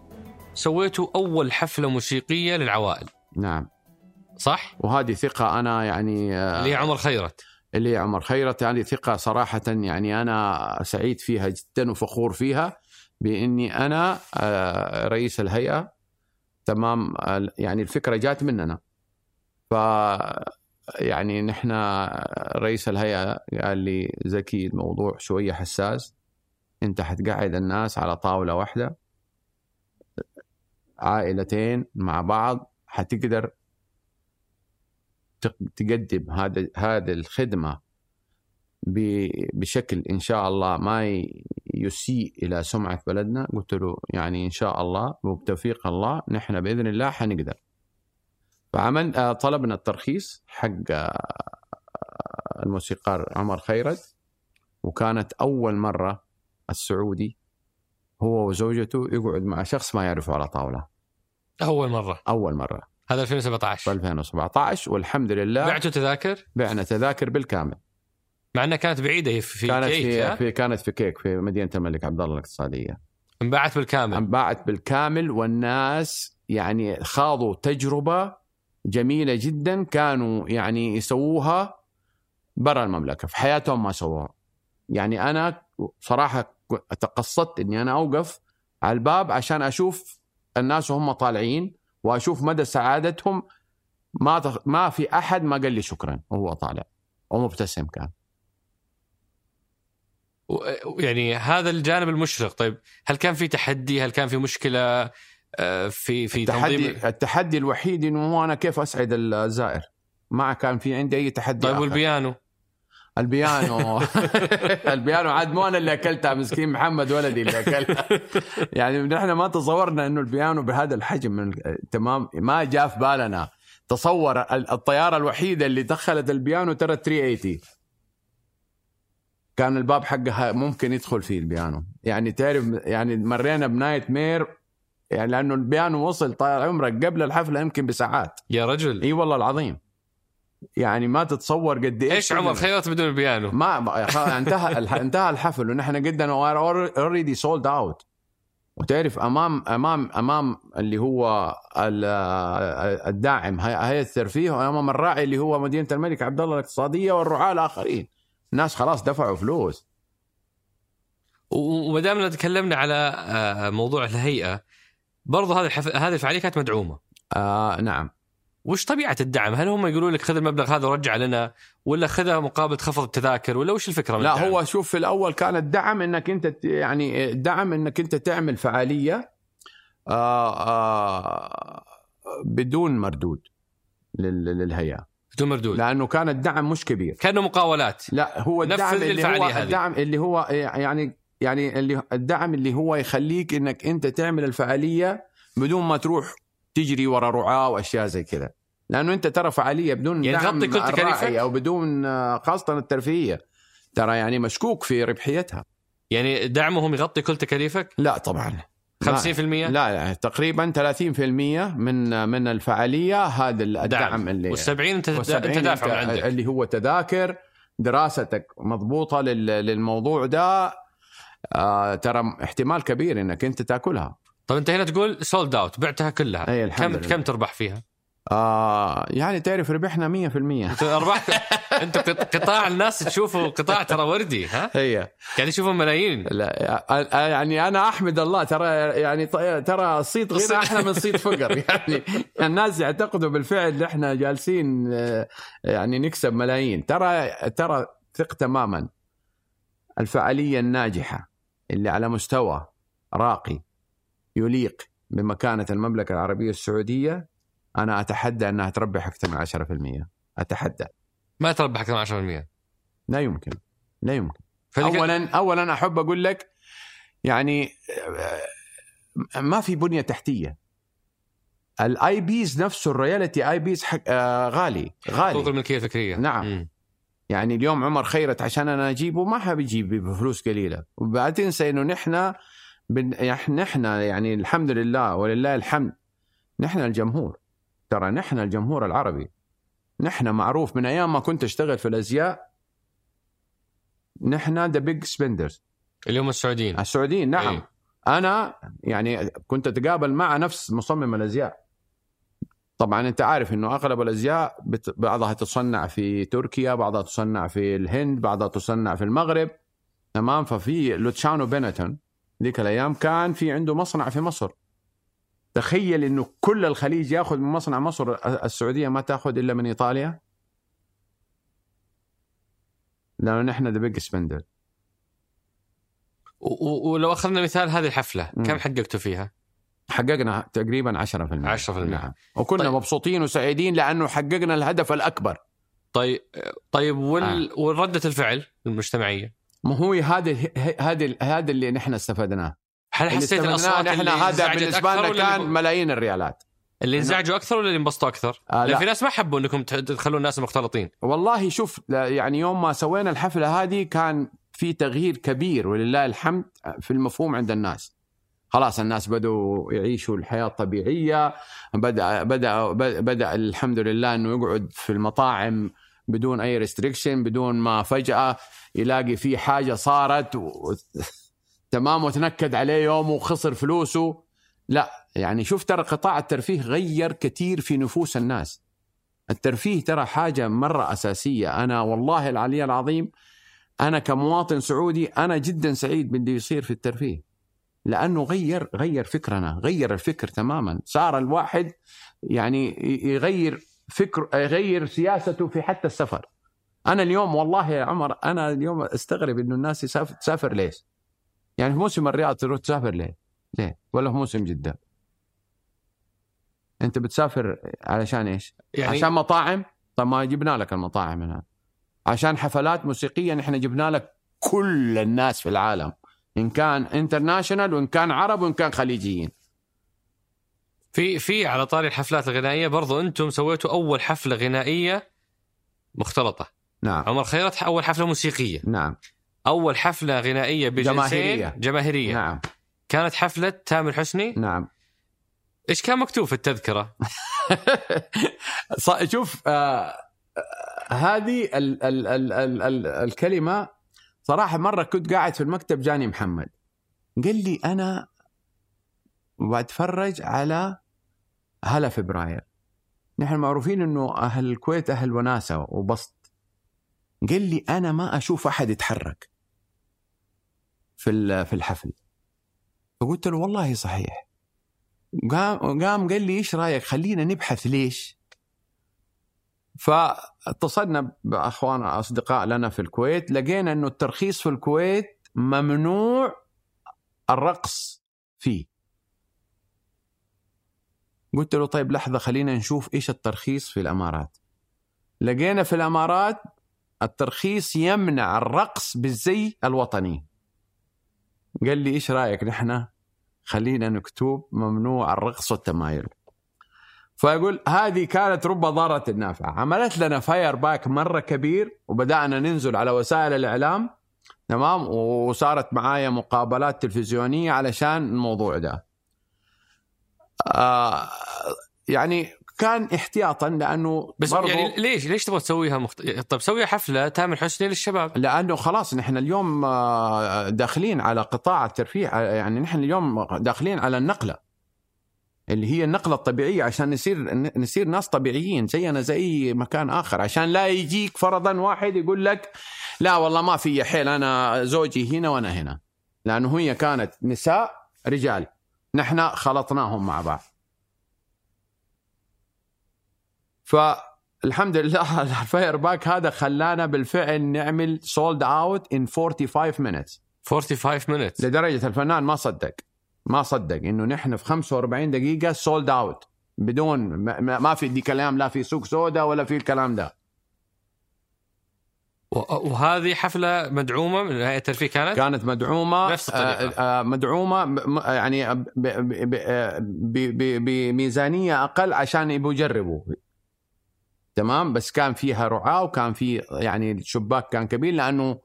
سويتوا أول حفلة موسيقية للعوائل. نعم. صح؟ وهذه ثقة أنا يعني آه اللي عمر خيرت. اللي عمر خيرت يعني ثقة صراحة يعني أنا سعيد فيها جدا وفخور فيها بإني أنا آه، رئيس الهيئة. تمام يعني الفكرة جات مننا. ف يعني نحن رئيس الهيئة قال لي زكي الموضوع شوية حساس. أنت حتقعد الناس على طاولة واحدة عائلتين مع بعض حتقدر تقدم هذا هذه الخدمة بشكل إن شاء الله ما يسيء إلى سمعة بلدنا. قلت له يعني إن شاء الله وبتوفيق الله نحن بإذن الله حنقدر. فعمل آه، طلبنا الترخيص حق آه، الموسيقار عمر خيرت. وكانت أول مرة السعودي هو وزوجته يقعد مع شخص ما يعرفه على طاولة. أول مرة. أول مرة. هذا 2017 2017 والحمد لله بعتوا تذاكر؟ بعنا تذاكر بالكامل. مع أنها كانت بعيدة في كانت كيك في, في كانت في كيك في مدينة الملك عبد الله الاقتصادية. انباعت بالكامل. انباعت بالكامل والناس يعني خاضوا تجربة جميلة جدا كانوا يعني يسووها برا المملكة في حياتهم ما سووها. يعني أنا صراحة تقصدت إني أنا أوقف على الباب عشان أشوف الناس وهم طالعين وأشوف مدى سعادتهم. ما تخ... ما في أحد ما قال لي شكرا وهو طالع ومبتسم كان. يعني هذا الجانب المشرق. طيب هل كان في تحدي؟ هل كان في مشكلة؟ في في التحدي تنظيم التحدي الوحيد إنه أنا كيف أسعد الزائر. ما كان في عندي أي تحدي طيب والبيانو؟ البيانو. البيانو عاد مو أنا اللي اكلتها مسكين محمد ولدي اللي اكلها يعني نحن ما تصورنا إنه البيانو بهذا الحجم. من تمام؟ ما جاء في بالنا. تصور الطيارة الوحيدة اللي دخلت البيانو ترى 380 كان الباب حقها ممكن يدخل فيه البيانو. يعني تعرف يعني مرينا بنايت مير يعني لأنه البيانو وصل طال عمرك قبل الحفلة يمكن بساعات. يا رجل. إي والله العظيم. يعني ما تتصور قد إيش إيش عمر خيرت بدون البيانو؟ ما انتهى انتهى الحفل ونحن قدنا already sold out وتعرف امام امام أمام اللي هو ال- الداعم هي- هيئة الترفيه وأمام الراعي اللي هو مدينة الملك عبد الله الاقتصادية والرعاة الآخرين. الناس خلاص دفعوا فلوس. وما دامنا تكلمنا على آه، موضوع الهيئة برضو هذه الحف... هذه الفعالية كانت مدعومة آه نعم وش طبيعة الدعم؟ هل هم يقولوا لك خذ المبلغ هذا ورجع لنا ولا خذها مقابل تخفض التذاكر ولا وش الفكرة من لا الدعم؟ هو شوف في الأول كان الدعم إنك أنت يعني الدعم إنك أنت تعمل فعالية آه آه بدون مردود لل- للهيئة بدون مردود لأنه كان الدعم مش كبير كأنه مقاولات لا هو الدعم اللي هو. الدعم اللي هو يعني يعني اللي الدعم اللي هو يخليك إنك أنت تعمل الفعالية بدون ما تروح تجري ورا رعاة وأشياء زي كذا لأنه أنت ترى فعالية بدون يعني دعم كل؟ الراعي أو بدون خاصة الترفيهية. ترى يعني مشكوك في ربحيتها. يعني دعمهم يغطي كل تكاليفك؟ لا طبعا. 50% لا, لا تقريبا 30% من من الفعالية هذا الدعم اللي وال70 انت والسبعين انت دافع من عندك. اللي هو تذاكر دراستك مضبوطة لل- للموضوع ده آه ترى احتمال كبير إنك أنت تأكلها. طب أنت هنا تقول sold out بعتها كلها. أي الحمد كم لله. كم تربح فيها؟ آه يعني تعرف ربحنا 100% أنت ارباحك أنت قط- قطاع الناس تشوفه قطاع ترى وردي ها؟ هي. قاعد يشوفوا ملايين. لا يعني أنا أحمد الله ترى يعني ترى صيت غنى إحنا من صيت فقر. يعني الناس يعتقدوا بالفعل إن إحنا جالسين آه، يعني نكسب ملايين. ترى ترى ثق تماما. الفعالية الناجحة. اللي على مستوى راقي يليق بمكانة المملكة العربية السعودية أنا أتحدى أنها تربح أكثر من 10% أتحدى. ما تربح أكثر من 10% لا يمكن. لا يمكن. فذيك- اولا اولا أحب أقول لك يعني ما في بنية تحتية. ال IPs نفسه ال royalty IPs حق آه، غالي حقوق غالي الملكيه الفكرية. نعم. مم. يعني اليوم عمر خيرت عشان أنا أجيبه ما حاب يجيب بفلوس قليلة. وبعد تنسى إنه نحن بن... نحن يعني الحمد لله ولله الحمد. نحن الجمهور. ترى نحن الجمهور العربي. نحن معروف من أيام ما كنت أشتغل في الأزياء. نحن the big spenders اللي هم السعوديين. السعوديين نعم. إيه. أنا يعني كنت أتقابل مع نفس مصمم الأزياء. طبعا أنت عارف إنه أغلب الأزياء بت- بعضها تصنع في تركيا بعضها تصنع في الهند بعضها تصنع في المغرب تمام ففي لوتشانو بينيتون ذيك الأيام كان في عنده مصنع في مصر تخيل إنه كل الخليج يأخذ من مصنع مصر السعودية ما تأخذ إلا من إيطاليا لأنه نحن the big spender ولو أخذنا مثال هذه الحفلة. كم حققتوا فيها؟ حققنا تقريبا 10% 10%. نعم. وكنا طيب. مبسوطين وسعيدين لأنه حققنا الهدف الأكبر. طيب طيب وال... آه. والردة الفعل المجتمعية؟ ما هو هذا هذا هذا اللي نحن استفدناه هل حسيت الأصوات نحن اللي هذا بالنسبة لنا كان اللي- ملايين الريالات. اللي انزعجوا أكثر ولا اللي انبسطوا أكثر؟ آه لا. في ناس ما حبوا إنكم تخلوا الناس مختلطين والله شوف يعني يوم ما سوينا الحفلة هذه كان في تغيير كبير ولله الحمد في المفهوم عند الناس. خلاص الناس بدوا يعيشوا الحياة الطبيعية. بدا بدا بدأ الحمد لله إنه يقعد في المطاعم بدون أي ريستريكشن بدون ما فجأة يلاقي في حاجة صارت و... تمام وتنكد عليه يوم وخسر فلوسه. لا يعني شوف ترى قطاع الترفيه غير كثير في نفوس الناس. الترفيه ترى حاجة مرة أساسية. أنا والله العلي العظيم أنا كمواطن سعودي أنا جدا سعيد باللي يصير في الترفيه. لأنه غير غير فكرنا غير الفكر تماما. صار الواحد يعني يغير فكر يغير سياسته في حتى السفر. أنا اليوم والله يا عمر أنا اليوم أستغرب إنه الناس يسافر تسافر ليش؟ يعني في موسم الرياض تروح تسافر ليه؟ ليه؟ ولا في موسم جدة؟ أنت بتسافر علشان إيش؟ يعني عشان مطاعم؟ طب ما جبنا لك المطاعم هنا. عشان حفلات موسيقية نحن جبنا لك كل الناس في العالم. إن كان انترناشونال وإن كان عرب وإن كان خليجيين. في في على طاري الحفلات الغنائية برضو أنتم سويتوا أول حفلة غنائية مختلطة. نعم. عمر خيرت أول حفلة موسيقية. نعم. أول حفلة غنائية بجنسين. جماهيرية. جماهيرية. نعم. كانت حفلة تامر حسني؟ نعم. إيش كان مكتوب في التذكرة؟ شوف آه آه، هذه ال ال ال ال ال الكلمة صراحة مرة كنت قاعد في المكتب جاني محمد. قال لي أنا وبتفرج على هلا فبراير. نحن معروفين إنه أهل الكويت أهل وناسة وبسط. قال لي أنا ما أشوف أحد يتحرك في في الحفل. فقلت له والله صحيح. قام قام قال لي إيش رأيك؟ خلينا نبحث ليش؟ فاتصلنا بأخوان أصدقاء لنا في الكويت لقينا إنه الترخيص في الكويت ممنوع الرقص فيه. قلت له طيب لحظة خلينا نشوف إيش الترخيص في الإمارات. لقينا في الإمارات الترخيص يمنع الرقص بالزي الوطني. قال لي إيش رأيك نحن؟ خلينا نكتب ممنوع الرقص والتمايل. فيقول هذه كانت رب ضارة نافعة عملت لنا fire back مرة كبير وبدأنا ننزل على وسائل الإعلام تمام؟ وصارت معايا مقابلات تلفزيونية علشان الموضوع ده. آه يعني كان احتياطا لأنه بس برضو يعني ليش؟ ليش تبغى تسويها مخت... طيب سويها حفلة تامر حسني للشباب. لأنه خلاص نحن اليوم آه، داخلين على قطاع الترفيه يعني نحن اليوم داخلين على النقلة. اللي هي النقلة الطبيعية عشان نصير نصير ناس طبيعيين زينا زي مكان آخر. عشان لا يجيك فرضا واحد يقول لك لا والله ما في حيل أنا زوجي هنا وأنا هنا. لأنه هي كانت نساء رجال. نحن خلطناهم مع بعض. فالحمد لله ال fire back هذا خلانا بالفعل نعمل sold out in 45 minutes. 45 minutes. لدرجة الفنان ما صدق. ما صدق إنه نحن في 45 دقيقة sold out بدون ما, في دي كلام لا في سوق سودا ولا في الكلام ده. وهذه حفلة مدعومة من هيئه الترفيه كانت؟ كانت مدعومة نفس الطريقة. آه، مدعومة يعني بميزانية أقل عشان يبغوا يجربوا. تمام؟ بس كان فيها رعاة وكان في يعني الشباك كان كبير لأنه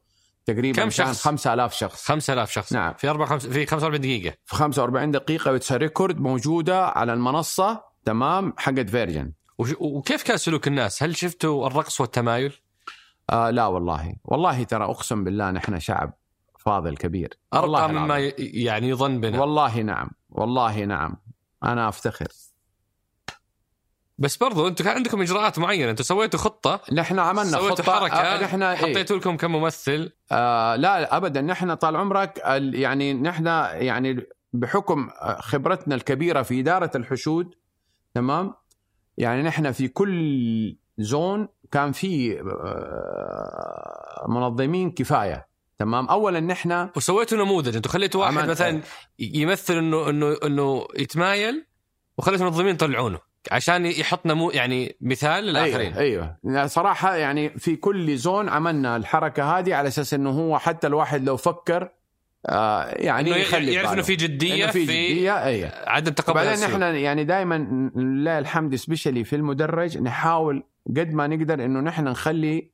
تقريبا كم شخص؟ 5000 شخص. 5000 شخص. نعم. في 4 5 في 45 دقيقة. في 45 دقيقة و it's record موجودة على المنصة. تمام. حقت Virgin وش- وكيف كان سلوك الناس؟ هل شفتوا الرقص والتمايل؟ آه لا والله. والله ترى أقسم بالله نحن شعب فاضل كبير. أرقى مما يعني يظن بنا. والله نعم. والله نعم. أنا أفتخر. بس برضو أنتم كان عندكم اجراءات معينة. أنتم سويتوا خطة. نحن عملنا سويتوا خطة. حركة. آه، نحن إيه؟ حطيتوا لكم كممثل آه لا ابدا. نحن طال عمرك يعني نحن يعني بحكم خبرتنا الكبيرة في إدارة الحشود تمام؟ يعني نحن في كل زون كان في آه، منظمين كفاية تمام؟ اولا نحن وسويتوا نموذج. أنتم خليتوا واحد مثلا يمثل إنه إنه إنه يتمايل وخليتوا المنظمين يطلعونه. عشان يحط نمو يعني مثال للآخرين أيوه أيوه صراحة يعني في كل زون عملنا الحركة هذه على أساس إنه هو حتى الواحد لو فكر آه يعني إنه يخلي يعرف. إنه في جدية إنه في, في جدية أيوه عدم تقبل بعدين. نحن يعني دائما لله الحمد سبيشلي في المدرج نحاول قد ما نقدر إنه نحن نخلي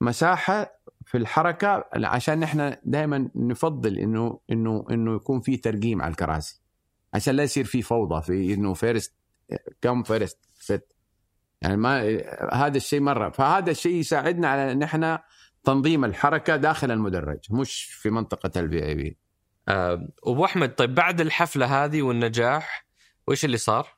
مساحة في الحركة عشان نحن دائما نفضل انه انه إنه يكون في ترقيم على الكراسي عشان لا يصير في فوضى في إنه first come first seat. يعني ما هذا الشيء مرة. فهذا الشيء يساعدنا على إن إحنا تنظيم الحركة داخل المدرج مش في منطقة ال VIP. آه، أبو أحمد طيب بعد الحفلة هذه والنجاح وش اللي صار؟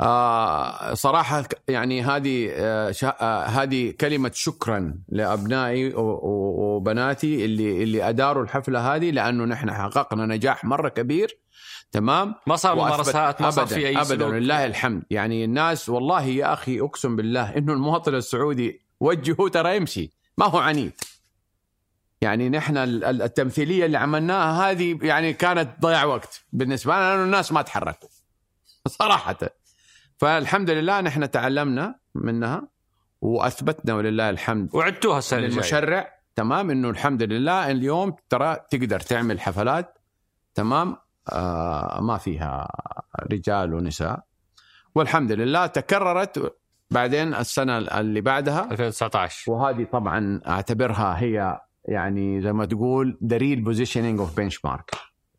آه صراحة يعني هذه آه آه هذه كلمة شكرا لأبنائي وبناتي اللي اللي أداروا الحفلة هذه لأنه نحن حققنا نجاح مرة كبير. تمام؟ ما صار ممارسات ما صار في أي سلوك. لله الحمد. يعني الناس والله يا أخي أقسم بالله إنه المواطن السعودي وجهه ترى يمشي. ما هو عنيد يعني نحن ال- ال- التمثيلية اللي عملناها هذه يعني كانت ضياع وقت. بالنسبة لنا لأنه الناس ما تحركوا. صراحة. فالحمد لله نحن تعلمنا منها وأثبتنا ولله الحمد وعدتوها السنة الجايه للمشرع. تمام؟ إنه الحمد لله اليوم ترى تقدر تعمل حفلات. تمام؟ ما فيها رجال ونساء. والحمد لله تكررت بعدين السنة اللي بعدها. 2019 وهذه طبعا أعتبرها هي يعني زي ما تقول دليل positioning of benchmark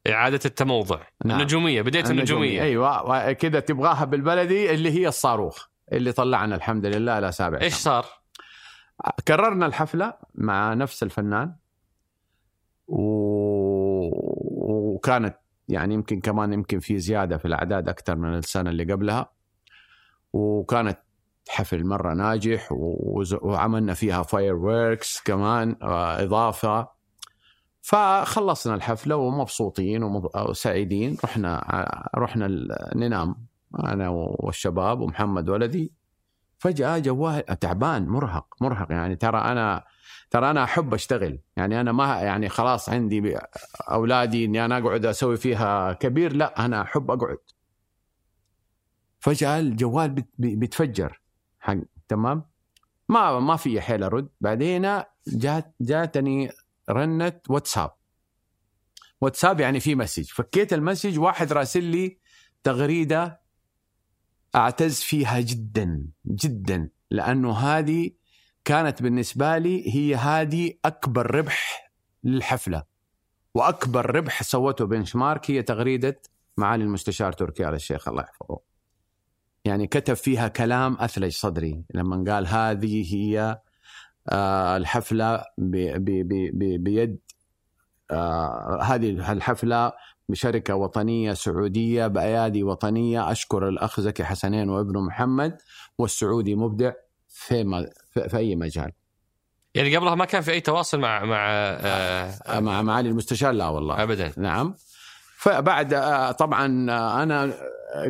إعادة التموضع. نعم. النجومية بديت النجومية. أيوه كذا تبغاها بالبلدي اللي هي الصاروخ اللي طلعنا الحمد لله إلى سابع سنة. صار؟ كررنا الحفلة مع نفس الفنان. و... وكانت يعني يمكن كمان يمكن في زيادة في الأعداد أكثر من السنة اللي قبلها. وكانت حفل مرة ناجح وعملنا فيها fireworks كمان آه، إضافة. فخلصنا الحفلة ومبسوطين وسعيدين. رحنا رحنا ننام أنا والشباب ومحمد ولدي. فجأة جوال تعبان مرهق مرهق يعني. ترى أنا ترى أنا أحب أشتغل. يعني أنا ما يعني خلاص عندي أولادي إني أنا أقعد أسوي فيها كبير لا أنا أحب أقعد. فجأة الجوال بيتفجر حق تمام؟ ما ما في حيل أرد. بعدين جات جاتني رنه واتساب. واتساب يعني في message. فكيت ال message واحد راسل لي تغريدة أعتز فيها جدا جدا لأنه هذه كانت بالنسبة لي هي هذه أكبر ربح للحفلة وأكبر ربح سوته بنش مارك هي تغريدة معالي المستشار تركي آل الشيخ الله يحفظه. يعني كتب فيها كلام أثلج صدري لما قال هذه هي آه، الحفلة بيد آه، هذه الحفلة بشركة وطنية سعودية بأيادي وطنية. أشكر الأخ زكي حسنين وابنه محمد والسعودي مبدع في في أي مجال. يعني قبلها ما كان في أي تواصل مع مع آه مع معالي المستشار؟ لا والله. ابدا. نعم. فبعد آه طبعا آه، أنا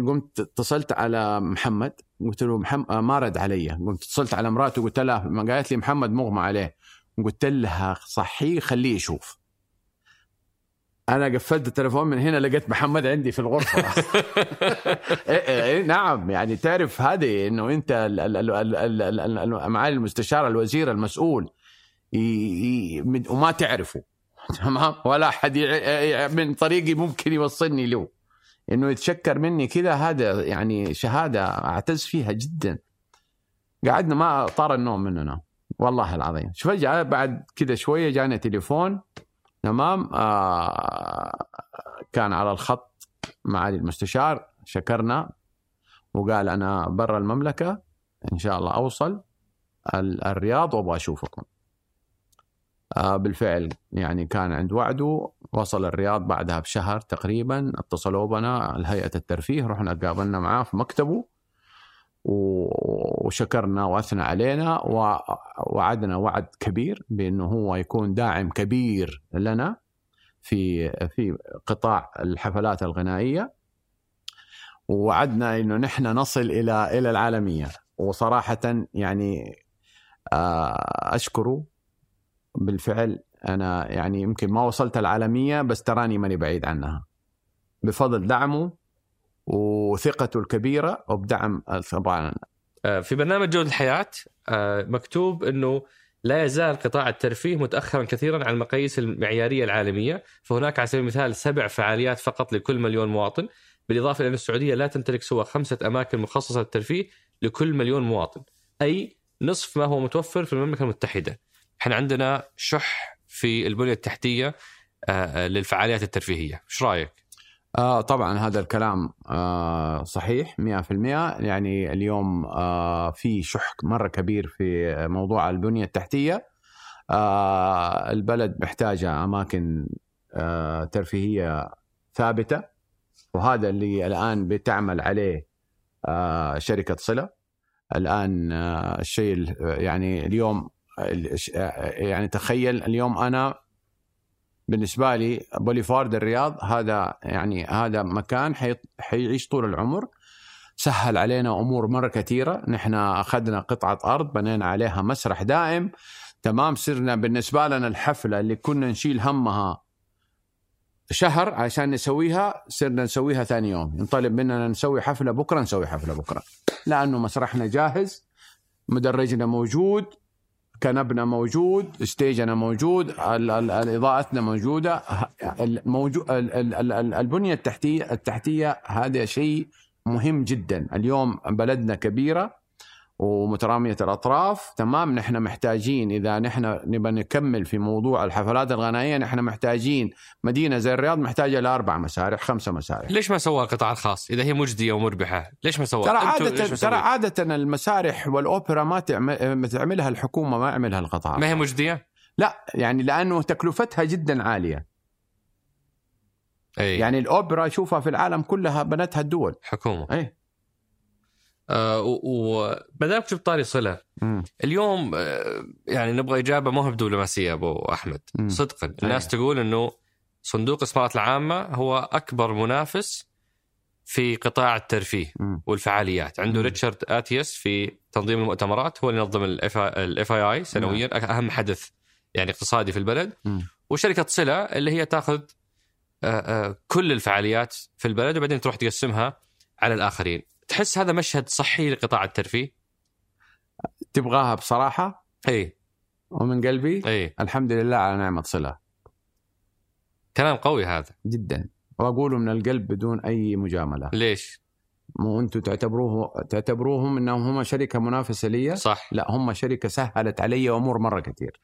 قمت اتصلت على محمد. قلت له محمد آه، ما رد علي. قمت اتصلت على مراته قلت لها ما قالت لي محمد مغمى عليه. قلت لها صحيه خليه يشوف. أنا قفلت التليفون من هنا لقيت محمد عندي في الغرفة. إيه،, إيه إيه نعم يعني تعرف هذه إنه أنت معالي المستشار الوزير المسؤول. وما تعرفه. تمام؟ ولا أحد من طريقي ممكن يوصلني له. إنه يتشكر مني كذا هذا يعني شهادة أعتز فيها جدا. قعدنا ما طار النوم مننا. والله العظيم. فجاه بعد كذا شوية جاني تليفون. تمام. آه كان على الخط معالي المستشار شكرنا وقال أنا برا المملكة إن شاء الله أوصل الرياض وأبغى أشوفكم. آه بالفعل يعني كان عند وعده وصل الرياض بعدها بشهر تقريبا اتصلوا بنا الهيئه الترفيه رحنا قابلنا معاه في مكتبه. وشكرنا وأثنى علينا ووعدنا وعد كبير بأنه هو يكون داعم كبير لنا في في قطاع الحفلات الغنائية. ووعدنا إنه نحن نصل إلى إلى العالمية. وصراحة يعني آه، أشكره بالفعل. أنا يعني يمكن ما وصلت العالمية بس تراني ماني بعيد عنها. بفضل دعمه وثقته الكبيرة وبدعم طبعا آه، في برنامج جودة الحياة آه، مكتوب إنه لا يزال قطاع الترفيه متاخرا كثيرا عن المقاييس المعيارية العالمية، فهناك على سبيل المثال سبع فعاليات فقط لكل مليون مواطن، بالإضافة إلى أن السعودية لا تمتلك سوى خمسة أماكن مخصصة للترفيه لكل مليون مواطن، أي نصف ما هو متوفر في المملكة المتحدة. إحنا عندنا شح في البنية التحتية آه، للفعاليات الترفيهية، إيش رأيك؟ آه طبعا هذا الكلام آه صحيح 100% يعني اليوم آه في شح مرة كبير في موضوع البنية التحتية. آه البلد محتاجة أماكن آه ترفيهية ثابتة وهذا اللي الآن بتعمل عليه آه شركة صلة. الآن آه الشيء يعني اليوم يعني تخيل اليوم أنا بالنسبة لي بوليفارد الرياض هذا يعني هذا مكان حيعيش طول العمر. سهل علينا أمور مرة كثيرة. نحن أخذنا قطعة أرض بنينا عليها مسرح دائم. تمام صرنا بالنسبة لنا الحفلة اللي كنا نشيل همها شهر عشان نسويها صرنا نسويها ثاني يوم. ينطلب مننا نسوي حفلة بكرة نسوي حفلة بكرة. لأنه مسرحنا جاهز مدرجنا موجود. كنبنا موجود ستيجنا موجود إضاءتنا موجودة. الموجود البنية التحتيه التحتية هذا شيء مهم جدا. اليوم بلدنا كبيرة ومترامية الأطراف. تمام نحن محتاجين إذا نحن نبغى نكمل في موضوع الحفلات الغنائية نحن محتاجين مدينة زي الرياض محتاجة لاربع مسارح خمسة مسارح. ليش ما سوى القطاع الخاص؟ إذا هي مجدية ومربحة ليش ما سوى؟ ترى عاده ترى عادة المسارح والأوبرا ما تعملها الحكومة ما يعملها القطاع. الخاص. لا يعني لأنه تكلفتها جدا عالية. أي. يعني الأوبرا شوفها في العالم كلها بنتها الدول. حكومة. أي. وما دام جبت طاري صلة مم. اليوم آه يعني نبغى إجابة ما هو بدبلوماسية أبو أحمد مم. صدقا الناس. تقول إنه صندوق الاستثمارات العامة هو أكبر منافس في قطاع الترفيه مم. والفعاليات عنده مم. ريتشارد أتياس في تنظيم المؤتمرات هو اللي ينظم ال FII سنويا أهم حدث يعني اقتصادي في البلد مم. وشركة صلة اللي هي تأخذ آه، آه، كل الفعاليات في البلد وبعدين تروح تقسمها على الآخرين تحس هذا مشهد صحي لقطاع الترفيه؟ تبغاها بصراحة؟ إي. ومن قلبي؟ إي. الحمد لله على نعمة صلة. كلام قوي هذا. جدا. وأقوله من القلب بدون أي مجاملة. ليش؟ مو أنتم تعتبروه تعتبروهم إنهم هم شركة منافسة لي؟ صح. لا هم شركة سهلت علي أمور مرة كثير.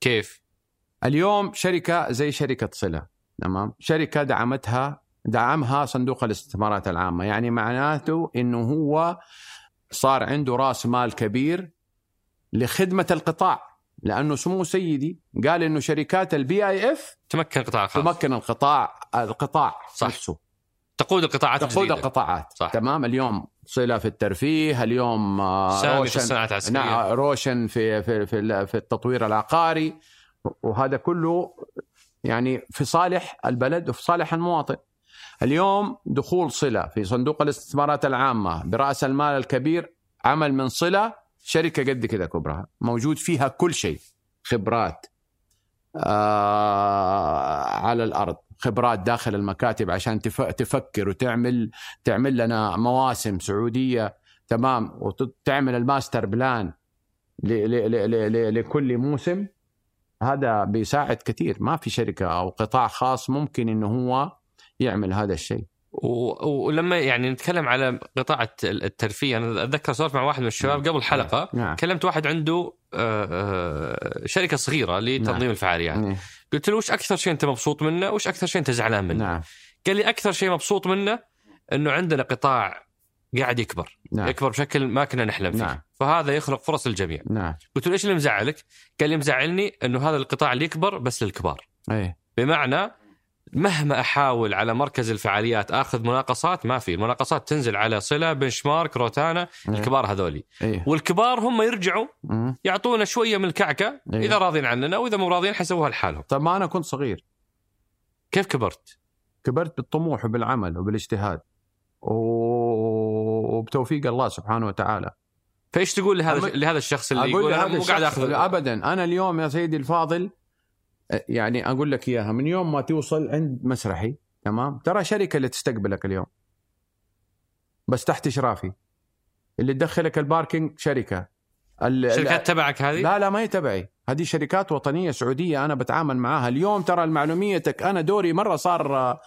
كيف؟ اليوم شركة زي شركة صلة تمام؟ شركة دعمتها دعمها صندوق الاستثمارات العامة يعني معناته إنه هو صار عنده رأس مال كبير لخدمة القطاع لأنه سمو سيدي قال إنه شركات ال PIF تمكن القطاع الخاص تمكن القطاع القطاع صح. نفسه تقود القطاعات تقود الجديدة. القطاعات صح. تمام اليوم صلة في الترفيه اليوم آه، سامي في روشن الصناعات العسكرية نعم روشن في في في في التطوير العقاري وهذا كله يعني في صالح البلد وفي صالح المواطن. اليوم دخول صلة في صندوق الاستثمارات العامة برأس المال الكبير عمل من صلة شركة قد كذا كبرى موجود فيها كل شيء خبرات آه على الأرض خبرات داخل المكاتب عشان تف- تفكر وتعمل تعمل لنا مواسم سعودية تمام وتعمل ال master plan لكل موسم هذا بيساعد كثير. ما في شركة أو قطاع خاص ممكن إنه هو يعمل هذا الشيء. ولما يعني نتكلم على قطاع الت- الترفيه أنا أتذكر سولفت مع واحد من الشباب قبل حلقه نعم. كلمت واحد عنده آه، آه، شركة صغيرة لتنظيم نعم. الفعاليات. نعم. قلت له وش أكثر شيء أنت مبسوط منه؟ وش أكثر شيء أنت زعلان منه؟ نعم. قال لي أكثر شيء مبسوط منه إنه عندنا قطاع قاعد يكبر. نعم. يكبر بشكل ما كنا نحلم فيه. نعم. فهذا يخلق فرص للجميع. نعم. قلت له إيش اللي مزعلك؟ قال لي مزعلني إنه هذا القطاع اللي يكبر بس للكبار. إيه. بمعنى مهما أحاول على مركز الفعاليات آخذ مناقصات ما في. المناقصات تنزل على صلة بنش مارك روتانا إيه. الكبار هذولي. إيه. والكبار هم يرجعوا مم. يعطونا شوية من الكعكة إيه. إذا راضين عننا وإذا مو راضيين حيسووها لحالهم. طب ما أنا كنت صغير. كيف كبرت؟ كبرت بالطموح وبالعمل وبالاجتهاد وبتوفيق الله سبحانه وتعالى. فإيش تقول لهذا لهذا الشخص اللي يقول أنا مو قاعد أخذ؟ ابدا. أنا اليوم يا سيدي الفاضل يعني أقول لك إياها. من يوم ما توصل عند مسرحي تمام؟ ترى شركة اللي تستقبلك اليوم. بس تحت إشرافي. اللي تدخلك ال parking شركة. ال- شركات تبعك هذه؟ لا لا ما هي تبعي. هذه شركات وطنية سعودية أنا بتعامل معاها. اليوم ترى المعلوميتك أنا دوري مرة صار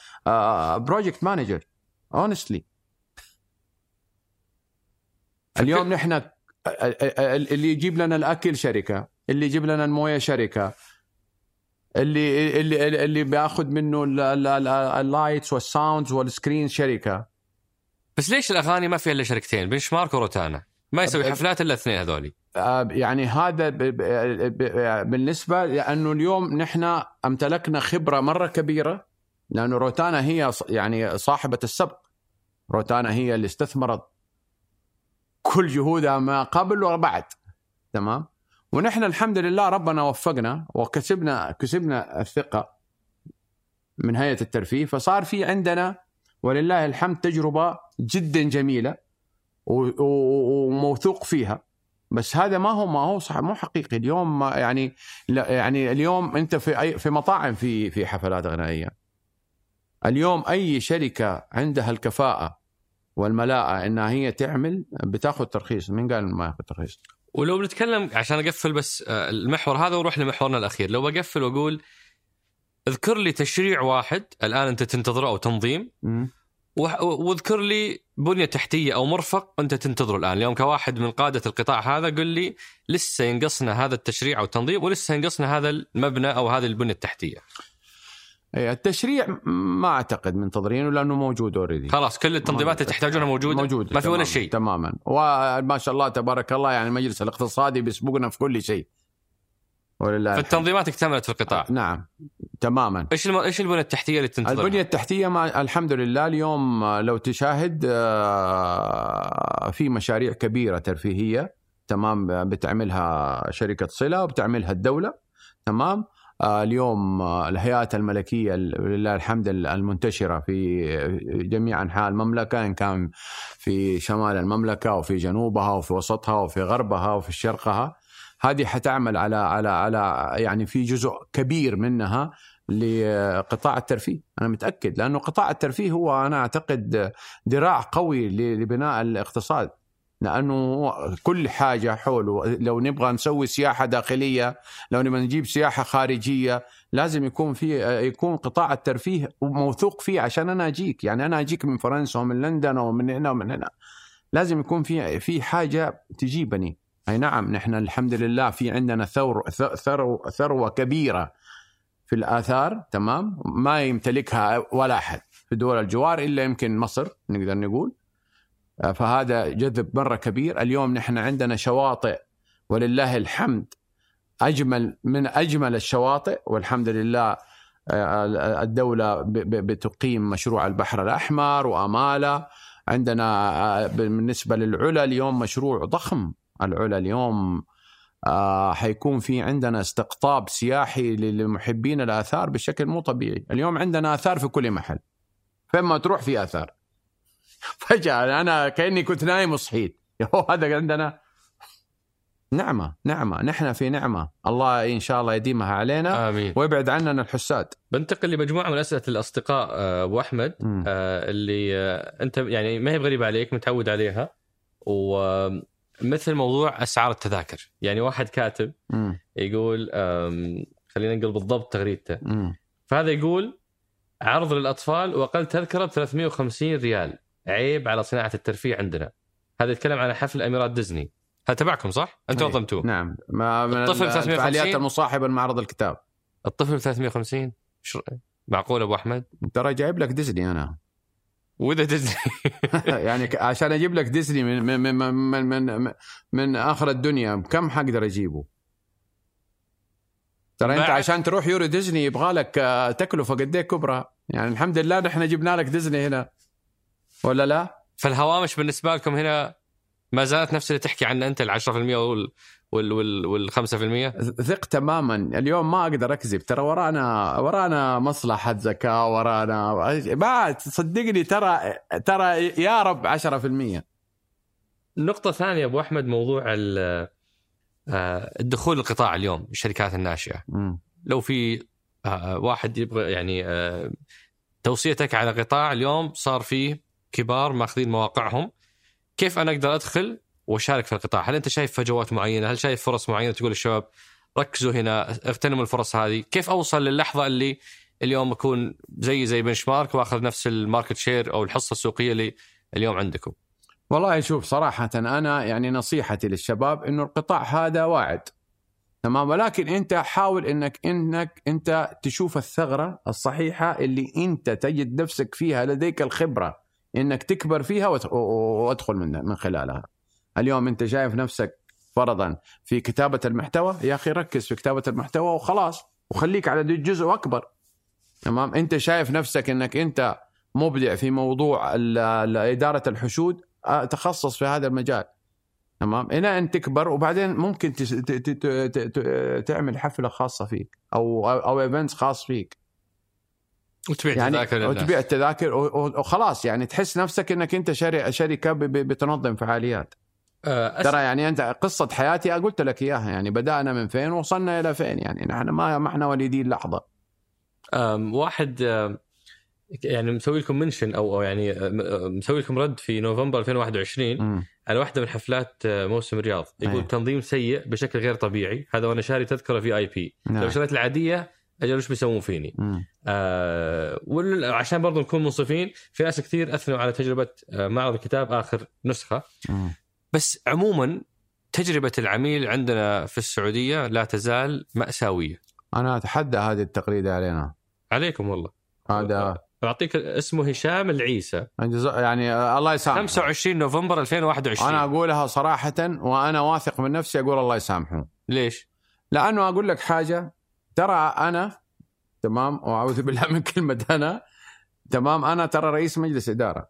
project manager honestly اليوم نحن اللي يجيب لنا الأكل شركة. اللي يجيب لنا الموية شركة. اللي اللي اللي بياخذ منه ال- ال- ال- ال lights وال sounds وال screen شركة. بس ليش الأغاني ما فيها إلا شركتين؟ بنش مارك وروتانا. ما يسوي حفلات إلا اثنين هذولي. يعني هذا بالنسبة لأنه اليوم نحن امتلكنا خبرة مرة كبيرة لأنه روتانا هي يعني صاحبة السبق. روتانا هي اللي استثمرت كل جهودها ما قبل وبعد تمام؟ ونحن الحمد لله ربنا وفقنا وكسبنا كسبنا الثقة من هيئة الترفيه فصار في عندنا ولله الحمد تجربة جدا جميلة وموثوق فيها. بس هذا ما هو ما هو صح مو حقيقي. اليوم ما- يعني يعني اليوم أنت في اي في مطاعم في في حفلات غنائية. اليوم أي شركة عندها الكفاءة والملاءة إنها هي تعمل بتاخذ ترخيص. مين قال ما ياخذ ترخيص؟ ولو بنتكلم عشان أقفل بس آه، المحور هذا وأروح لمحورنا الأخير. لو بقفل وأقول اذكر لي تشريع واحد الآن أنت تنتظره أو تنظيم واذكر لي بنية تحتية أو مرفق أنت تنتظره الآن. اليوم كواحد من قادة القطاع هذا قل لي لسه ينقصنا هذا التشريع أو التنظيم ولسه ينقصنا هذا المبنى أو هذه البنية التحتية. التشريع ما أعتقد منتظرينه لأنه موجود اوريدي خلاص كل التنظيمات اللي تحتاجونها موجودة موجود ما في ولا شيء. تماما. وما شاء الله تبارك الله يعني المجلس الاقتصادي بيسبقنا في كل شيء. ولله. فالتنظيمات اكتملت في القطاع. نعم تماما. إيش الم... إيش البنيه التحتية اللي تنتظرها؟ البنية التحتية ما الحمد لله اليوم لو تشاهد آه، في مشاريع كبيرة ترفيهية تمام بتعملها شركة صلة وبتعملها الدولة تمام. آه، اليوم آه، الهيئات الملكية لله الحمد المنتشرة في جميع أنحاء المملكة إن كان في شمال المملكة وفي جنوبها وفي وسطها وفي غربها وفي شرقها. هذه حتعمل على على على يعني في جزء كبير منها لقطاع الترفيه. أنا متأكد لأنه قطاع الترفيه هو أنا أعتقد ذراع قوي لبناء الاقتصاد. لأنه كل حاجة حوله. لو نبغى نسوي سياحة داخلية لو نبغى نجيب سياحة خارجية لازم يكون في يكون قطاع الترفيه موثوق فيه عشان أنا أجيك. يعني أنا أجيك من فرنسا ومن لندن ومن هنا ومن هنا. لازم يكون في في حاجة تجيبني. أي نعم نحن الحمد لله في عندنا ثور ثروه ثروة كبيرة في الآثار تمام؟ ما يمتلكها ولا أحد في دول الجوار إلا يمكن مصر نقدر نقول. فهذا جذب مرة كبير. اليوم نحن عندنا شواطئ ولله الحمد أجمل من أجمل الشواطئ والحمد لله آه، الدولة بتقيم مشروع البحر الأحمر وأماله. عندنا آه، بالنسبة للعلا اليوم مشروع ضخم. العلا اليوم حيكون في عندنا استقطاب سياحي لمحبين الآثار بشكل مو طبيعي. اليوم عندنا آثار في كل محل. فين ما تروح في آثار. فجاة أنا كأني كنت نايم وصحيت. هذا عندنا. نعمة نعمة. نحن في نعمة. الله إن شاء الله يديمها علينا. آمين. ويبعد عننا الحساد. بنتقل لمجموعة من أسئلة الأصدقاء آه، أبو أحمد آه اللي آه أنت يعني ما هي بغريبة عليك متعود عليها. ومثل موضوع أسعار التذاكر. يعني واحد كاتب م. يقول خلينا نقول بالضبط تغريدته. فهذا يقول عرض للأطفال وأقل تذكرة ب 350 ريال. عيب على صناعة الترفيه عندنا. هذا يتكلم عن حفل أميرات ديزني. هذا تبعكم صح؟ أنتم إيه، نظمتوه نعم. ما من الطفل 350 الفعاليات المصاحبه لمعرض الكتاب. الطفل 350 شر... معقول أبو أحمد؟ ترى جايب لك ديزني أنا. وإذا ديزني؟ يعني عشان أجيب لك ديزني من من من من, من, من آخر الدنيا كم حقدر اجيبه؟ ترى أنت عشان تروح يورو ديزني يبغى لك آه، تكلفة قد إيه كبرى؟ يعني الحمد لله نحن جبنا لك ديزني هنا. ولا لا؟ فالهوامش بالنسبة لكم هنا ما زالت نفس اللي تحكي عنه انت ال 10% وال وال وال, وال 5% ثق تماما اليوم ما أقدر أكذب ترى ورانا ورانا مصلحة زكاة ورانا ما تصدقني ترى ترى يا رب 10% النقطة الثانية أبو أحمد موضوع آه، الدخول القطاع اليوم الشركات الناشئة م. لو في آه، واحد يبغى يعني آه، توصيتك على قطاع اليوم صار فيه كبار ماخذين مواقعهم كيف أنا أقدر أدخل وأشارك في القطاع؟ هل أنت شايف فجوات معينة؟ هل شايف فرص معينة تقول للشباب ركزوا هنا اغتنموا الفرص هذه؟ كيف أوصل للحظة اللي اليوم أكون زي زي بنش مارك وأخذ نفس ال market share أو الحصة السوقية اللي اليوم عندكم؟ والله شوف صراحة أنا يعني نصيحتي للشباب إنه القطاع هذا واعد تمام ولكن أنت حاول إنك إنك أنت تشوف الثغرة الصحيحة اللي أنت تجد نفسك فيها لديك الخبرة إنك تكبر فيها وأدخل من من خلالها. اليوم أنت شايف نفسك فرضا في كتابة المحتوى يا أخي ركز في كتابة المحتوى وخلاص وخليك على جزء اكبر. تمام أنت شايف نفسك إنك أنت مبدع في موضوع إدارة الحشود تخصص في هذا المجال. تمام إلى أن تكبر وبعدين ممكن تعمل حفلة خاصة فيك أو أو ايفنتس خاص فيك وتبيع يعني تذاكر وتبيع التذاكر وخلاص يعني تحس نفسك إنك أنت شركه بتنظم فعاليات. أه ترى يعني أنت قصة حياتي قلت لك إياها يعني بدأنا من فين وصلنا إلى فين يعني نحن ما ما إحنا وليدين لحظة. واحد يعني مسوي لكم منشن أو أو يعني مسوي لكم رد في نوفمبر 2021 م. على واحدة من حفلات موسم الرياض. يقول أيه. تنظيم سيء بشكل غير طبيعي. هذا وأنا شاري تذكرة في آي بي. نعم. لو شريت العادية أجل وش بيسوون فيني؟ آه وعشان برضو نكون منصفين في ناس كثير أثنوا على تجربة آه معرض الكتاب آخر نسخة. مم. بس عموما تجربة العميل عندنا في السعودية لا تزال مأساوية. أنا أتحدى هذه التقليد علينا. عليكم والله. هذا أعطيك اسمه هشام العيسى. يعني الله يسامحه. 25 نوفمبر 2021 أنا أقولها صراحة وأنا واثق من نفسي أقول الله يسامحه. ليش؟ لأنه أقول لك حاجة ترى أنا تمام؟ وأعوذ بالله من كلمة أنا. تمام؟ أنا ترى رئيس مجلس إدارة.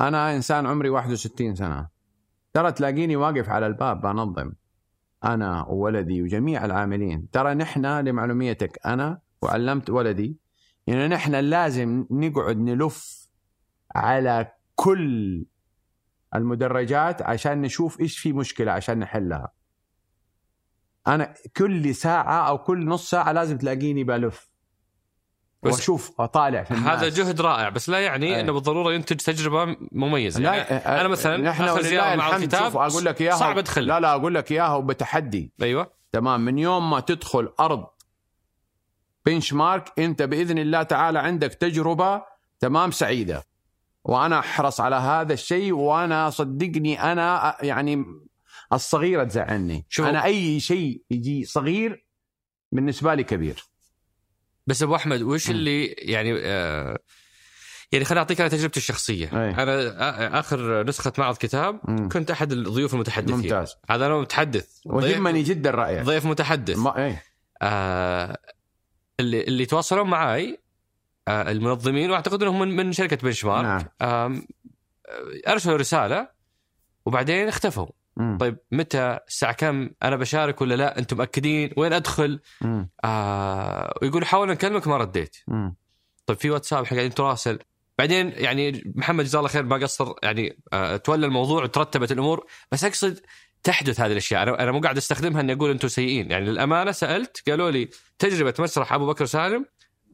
أنا إنسان عمري 61 سنة. ترى تلاقيني واقف على الباب بنظم. أنا وولدي وجميع العاملين. ترى نحن لمعلوميتك أنا وعلمت ولدي يعني نحن لازم نقعد نلف على كل المدرجات عشان نشوف إيش في مشكلة عشان نحلها. أنا كل ساعة أو كل نص ساعة لازم تلاقيني بلف بس وأشوف أطالع في الناس. هذا جهد رائع بس لا يعني أي. إنه بالضرورة ينتج تجربة مميزة. لا يعني آه، أنا مثلا نحن ولله زيارة مع الكتاب أقول لك إياها صعب ادخل لا لا أقول لك إياها وبتحدي أيوه. تمام من يوم ما تدخل أرض بنش مارك أنت بإذن الله تعالى عندك تجربة تمام سعيدة. وأنا أحرص على هذا الشيء وأنا صدقني أنا يعني الصغيره تزعلني شوف. أنا أي شيء يجي صغير بالنسبة لي كبير. بس أبو أحمد وش. اللي يعني آه يعني خليني أعطيك أنا تجربتي الشخصية. أي. أنا آ- آخر نسخة معرض كتاب مم. كنت أحد الضيوف المتحدثين. ممتاز. هذا أنا متحدث. ويهمني جدا رايك ضيف متحدث. ما إيه آه اللي اللي تواصلوا معي آه المنظمين وأعتقد إنهم من, من شركة بنش مارك نعم آه، أرسلوا رسالة وبعدين اختفوا. مم. طيب متى؟ الساعة كم؟ أنا بشارك ولا لا؟ أنتم مأكدين؟ وين أدخل؟ مم. آه ويقول حاول نكلمك ما رديت مم. طيب في واتساب إحنا قاعدين نتراسل بعدين يعني محمد جزاه الله خير ما قصر يعني آه تولى الموضوع وترتبت الأمور. بس أقصد تحدث هذه الأشياء. أنا أنا مو قاعد أستخدمها إني أقول أنتم سيئين. يعني للأمانة سألت قالوا لي تجربة مسرح أبو بكر سالم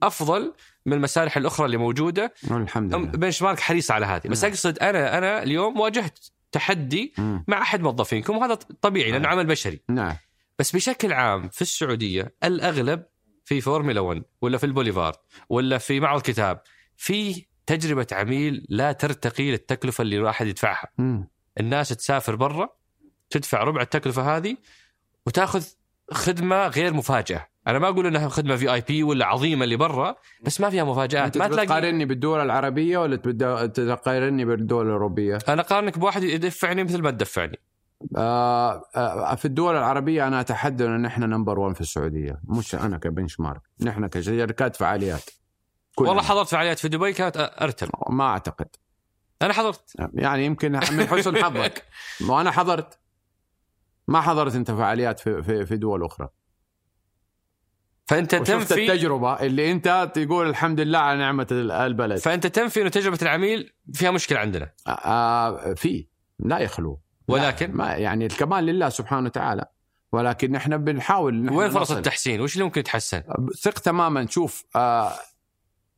أفضل من المسارح الأخرى اللي موجودة. الحمد لله. بنش مارك حريص على هذه. بس نعم. أقصد أنا أنا اليوم واجهت تحدي. مع أحد موظفينكم وهذا طبيعي لأنه نعم. عمل بشري نعم بس بشكل عام في السعودية الأغلب في فورمولا 1 ولا في البوليفار ولا في معرض كتاب في تجربة عميل لا ترتقي للتكلفة اللي الواحد يدفعها. الناس تسافر برا تدفع ربع التكلفة هذه وتأخذ خدمة غير مفاجاه أنا ما أقول إنها خدمة VIP ولا عظيمه اللي برا بس ما فيها مفاجآت. ما تلاقي تقارني بالدول العربية ولا تقارني بالدول الأوروبية؟ أنا قارنك بواحد يدفعني مثل ما تدفعني. آه آه في الدول العربية أنا أتحدى إن إحنا number 1 في السعودية. مش أنا كبنش مارك نحن كشركات فعاليات. والله حضرت فعاليات في دبي كانت ارتب ما أعتقد. أنا حضرت. يعني يمكن من حسن حظك. وأنا حضرت. ما حضرت أنت فعاليات في في, في دول أخرى. فأنت تنفي التجربة اللي أنت تقول الحمد لله على نعمة البلد. فأنت تنفي إنه تجربة العميل فيها مشكلة عندنا. آه آه، في. لا يخلو. ولكن؟ لا ما يعني الكمال لله سبحانه وتعالى. ولكن نحن بنحاول نحن وين فرص. التحسين؟ وش اللي ممكن يتحسن؟ ثق تماما. شوف آه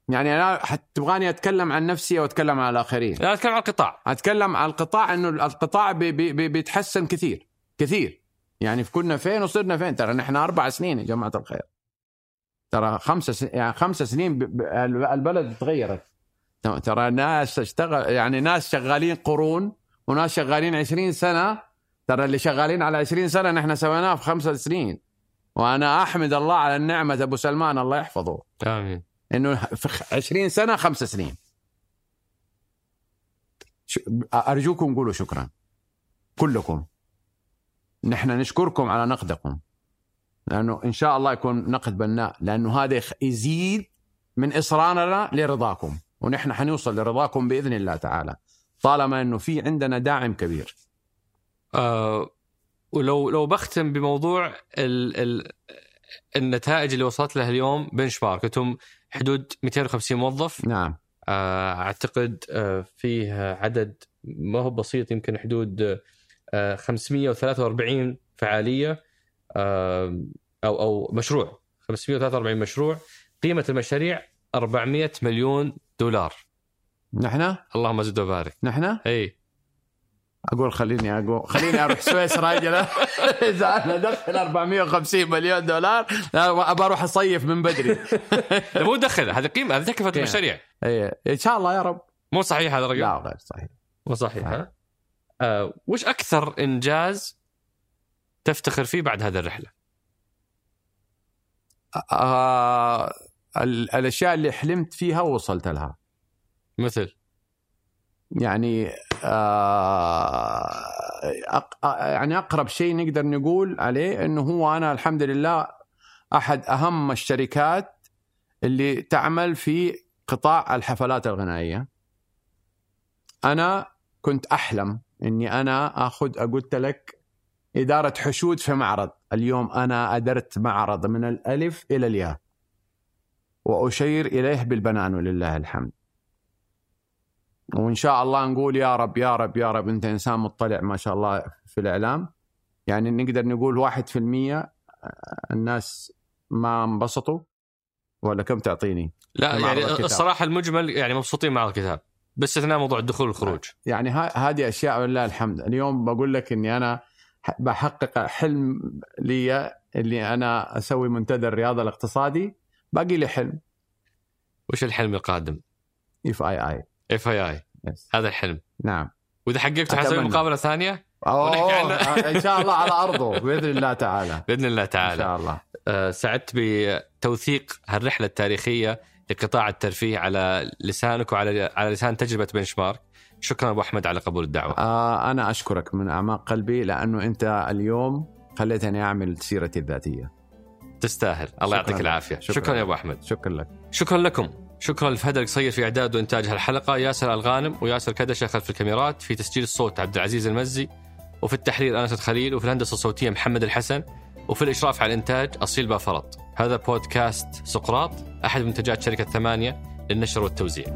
يعني أنا تبغاني أتكلم عن نفسي أو أتكلم عن الآخرين؟ أنا أتكلم عن القطاع. أتكلم عن القطاع إنه القطاع بي بي بي بيتحسن كثير. كثير. يعني كنا فين وصرنا فين؟ ترى نحن أربع سنين يا جماعة الخير. ترى خمسة س... يعني خمسة سنين. البلد تغيرت. ترى ناس اشتغل يعني ناس شغالين قرون وناس شغالين 20 سنة. ترى اللي شغالين على 20 سنة نحن سويناه في خمسة سنين. وأنا أحمد الله على النعمة أبو سلمان الله يحفظه. آمين. إنه في 20 سنة خمس سنين. أرجوكم قولوا شكرا. كلكم. نحن نشكركم على نقدكم. لأنه إن شاء الله يكون نقد بناء لأنه هذا يزيد من إصرارنا لرضاكم ونحن حنوصل لرضاكم بإذن الله تعالى طالما إنه في عندنا داعم كبير. آه ولو لو بختم بموضوع ال ال النتائج اللي وصلت لها اليوم بنش مارك أنتم حدود 250 موظف. نعم. آه أعتقد آه فيه عدد ما هو بسيط يمكن حدود آه 543 فعالية. آه أو أو مشروع 543 مشروع قيمة المشاريع 400 مليون دولار. نحن؟ اللهم زد وبارك. نحن؟ إي. أقول خليني أقول خليني أروح سويسرا إذا أنا ادخل 450 مليون دولار لا، أبى أروح أصيف من بدري. مو دخل هذه قيمة هذه تكلفة. المشاريع. إيه، إن شاء الله يا رب. مو صحيح هذا الرقم؟ لا غير صحيح. مو صحيح ها؟ آه وش أكثر إنجاز تفتخر فيه بعد هذه الرحلة؟ آه ال- الأشياء اللي حلمت فيها وصلت لها. مثل؟ يعني آه أق... آه، يعني أقرب شيء نقدر نقول عليه إنه هو أنا الحمد لله أحد أهم الشركات اللي تعمل في قطاع الحفلات الغنائية. أنا كنت أحلم إني أنا آخذ قلت لك إدارة حشود في معرض. اليوم أنا أدرت معرض من الألف إلى الياء. وأشير إليه بالبنان ولله الحمد. وإن شاء الله نقول يا رب يا رب يا رب أنت إنسان مطلع ما شاء الله في الإعلام. يعني نقدر نقول واحد في المية الناس ما انبسطوا. ولا كم تعطيني؟ لا يعني الكتاب. الصراحة المجمل يعني مبسوطين مع الكتاب. باستثناء موضوع الدخول والخروج. يعني هذه أشياء ولله الحمد. اليوم بقول لك إني أنا ح- بحقق حلم لي اللي أنا أسوي منتدى الرياضة الاقتصادي. باقي لي حلم. وش الحلم القادم؟ اف اي اي اف اي اي هذا الحلم. نعم. وإذا حققته حنسوي. مقابلة ثانية؟ ونحكي عنه. إن شاء الله على أرضه بإذن الله تعالى. بإذن الله إن تعالى شاء الله. آه، سعدت بتوثيق هالرحلة التاريخية لقطاع الترفيه على لسانك وعلى على لسان تجربة بنش مارك شكرا أبو أحمد على قبول الدعوة. آه أنا أشكرك من أعماق قلبي لأنه أنت اليوم خليتني أعمل سيرتي الذاتية. تستاهل. الله يعطيك. العافية. شكرا, شكراً. يا أبو أحمد. شكرا لك. شكرا لكم. شكرا لفهد القصير في إعداد وإنتاج هالحلقة ياسر الغانم وياسر كدشة خلف الكاميرات في تسجيل الصوت عبد العزيز المزي وفي التحرير أنس الخليل وفي الهندسة الصوتية محمد الحسن وفي الإشراف على الإنتاج أصيل بافرط. هذا بودكاست سقراط أحد منتجات شركة ثمانية للنشر والتوزيع.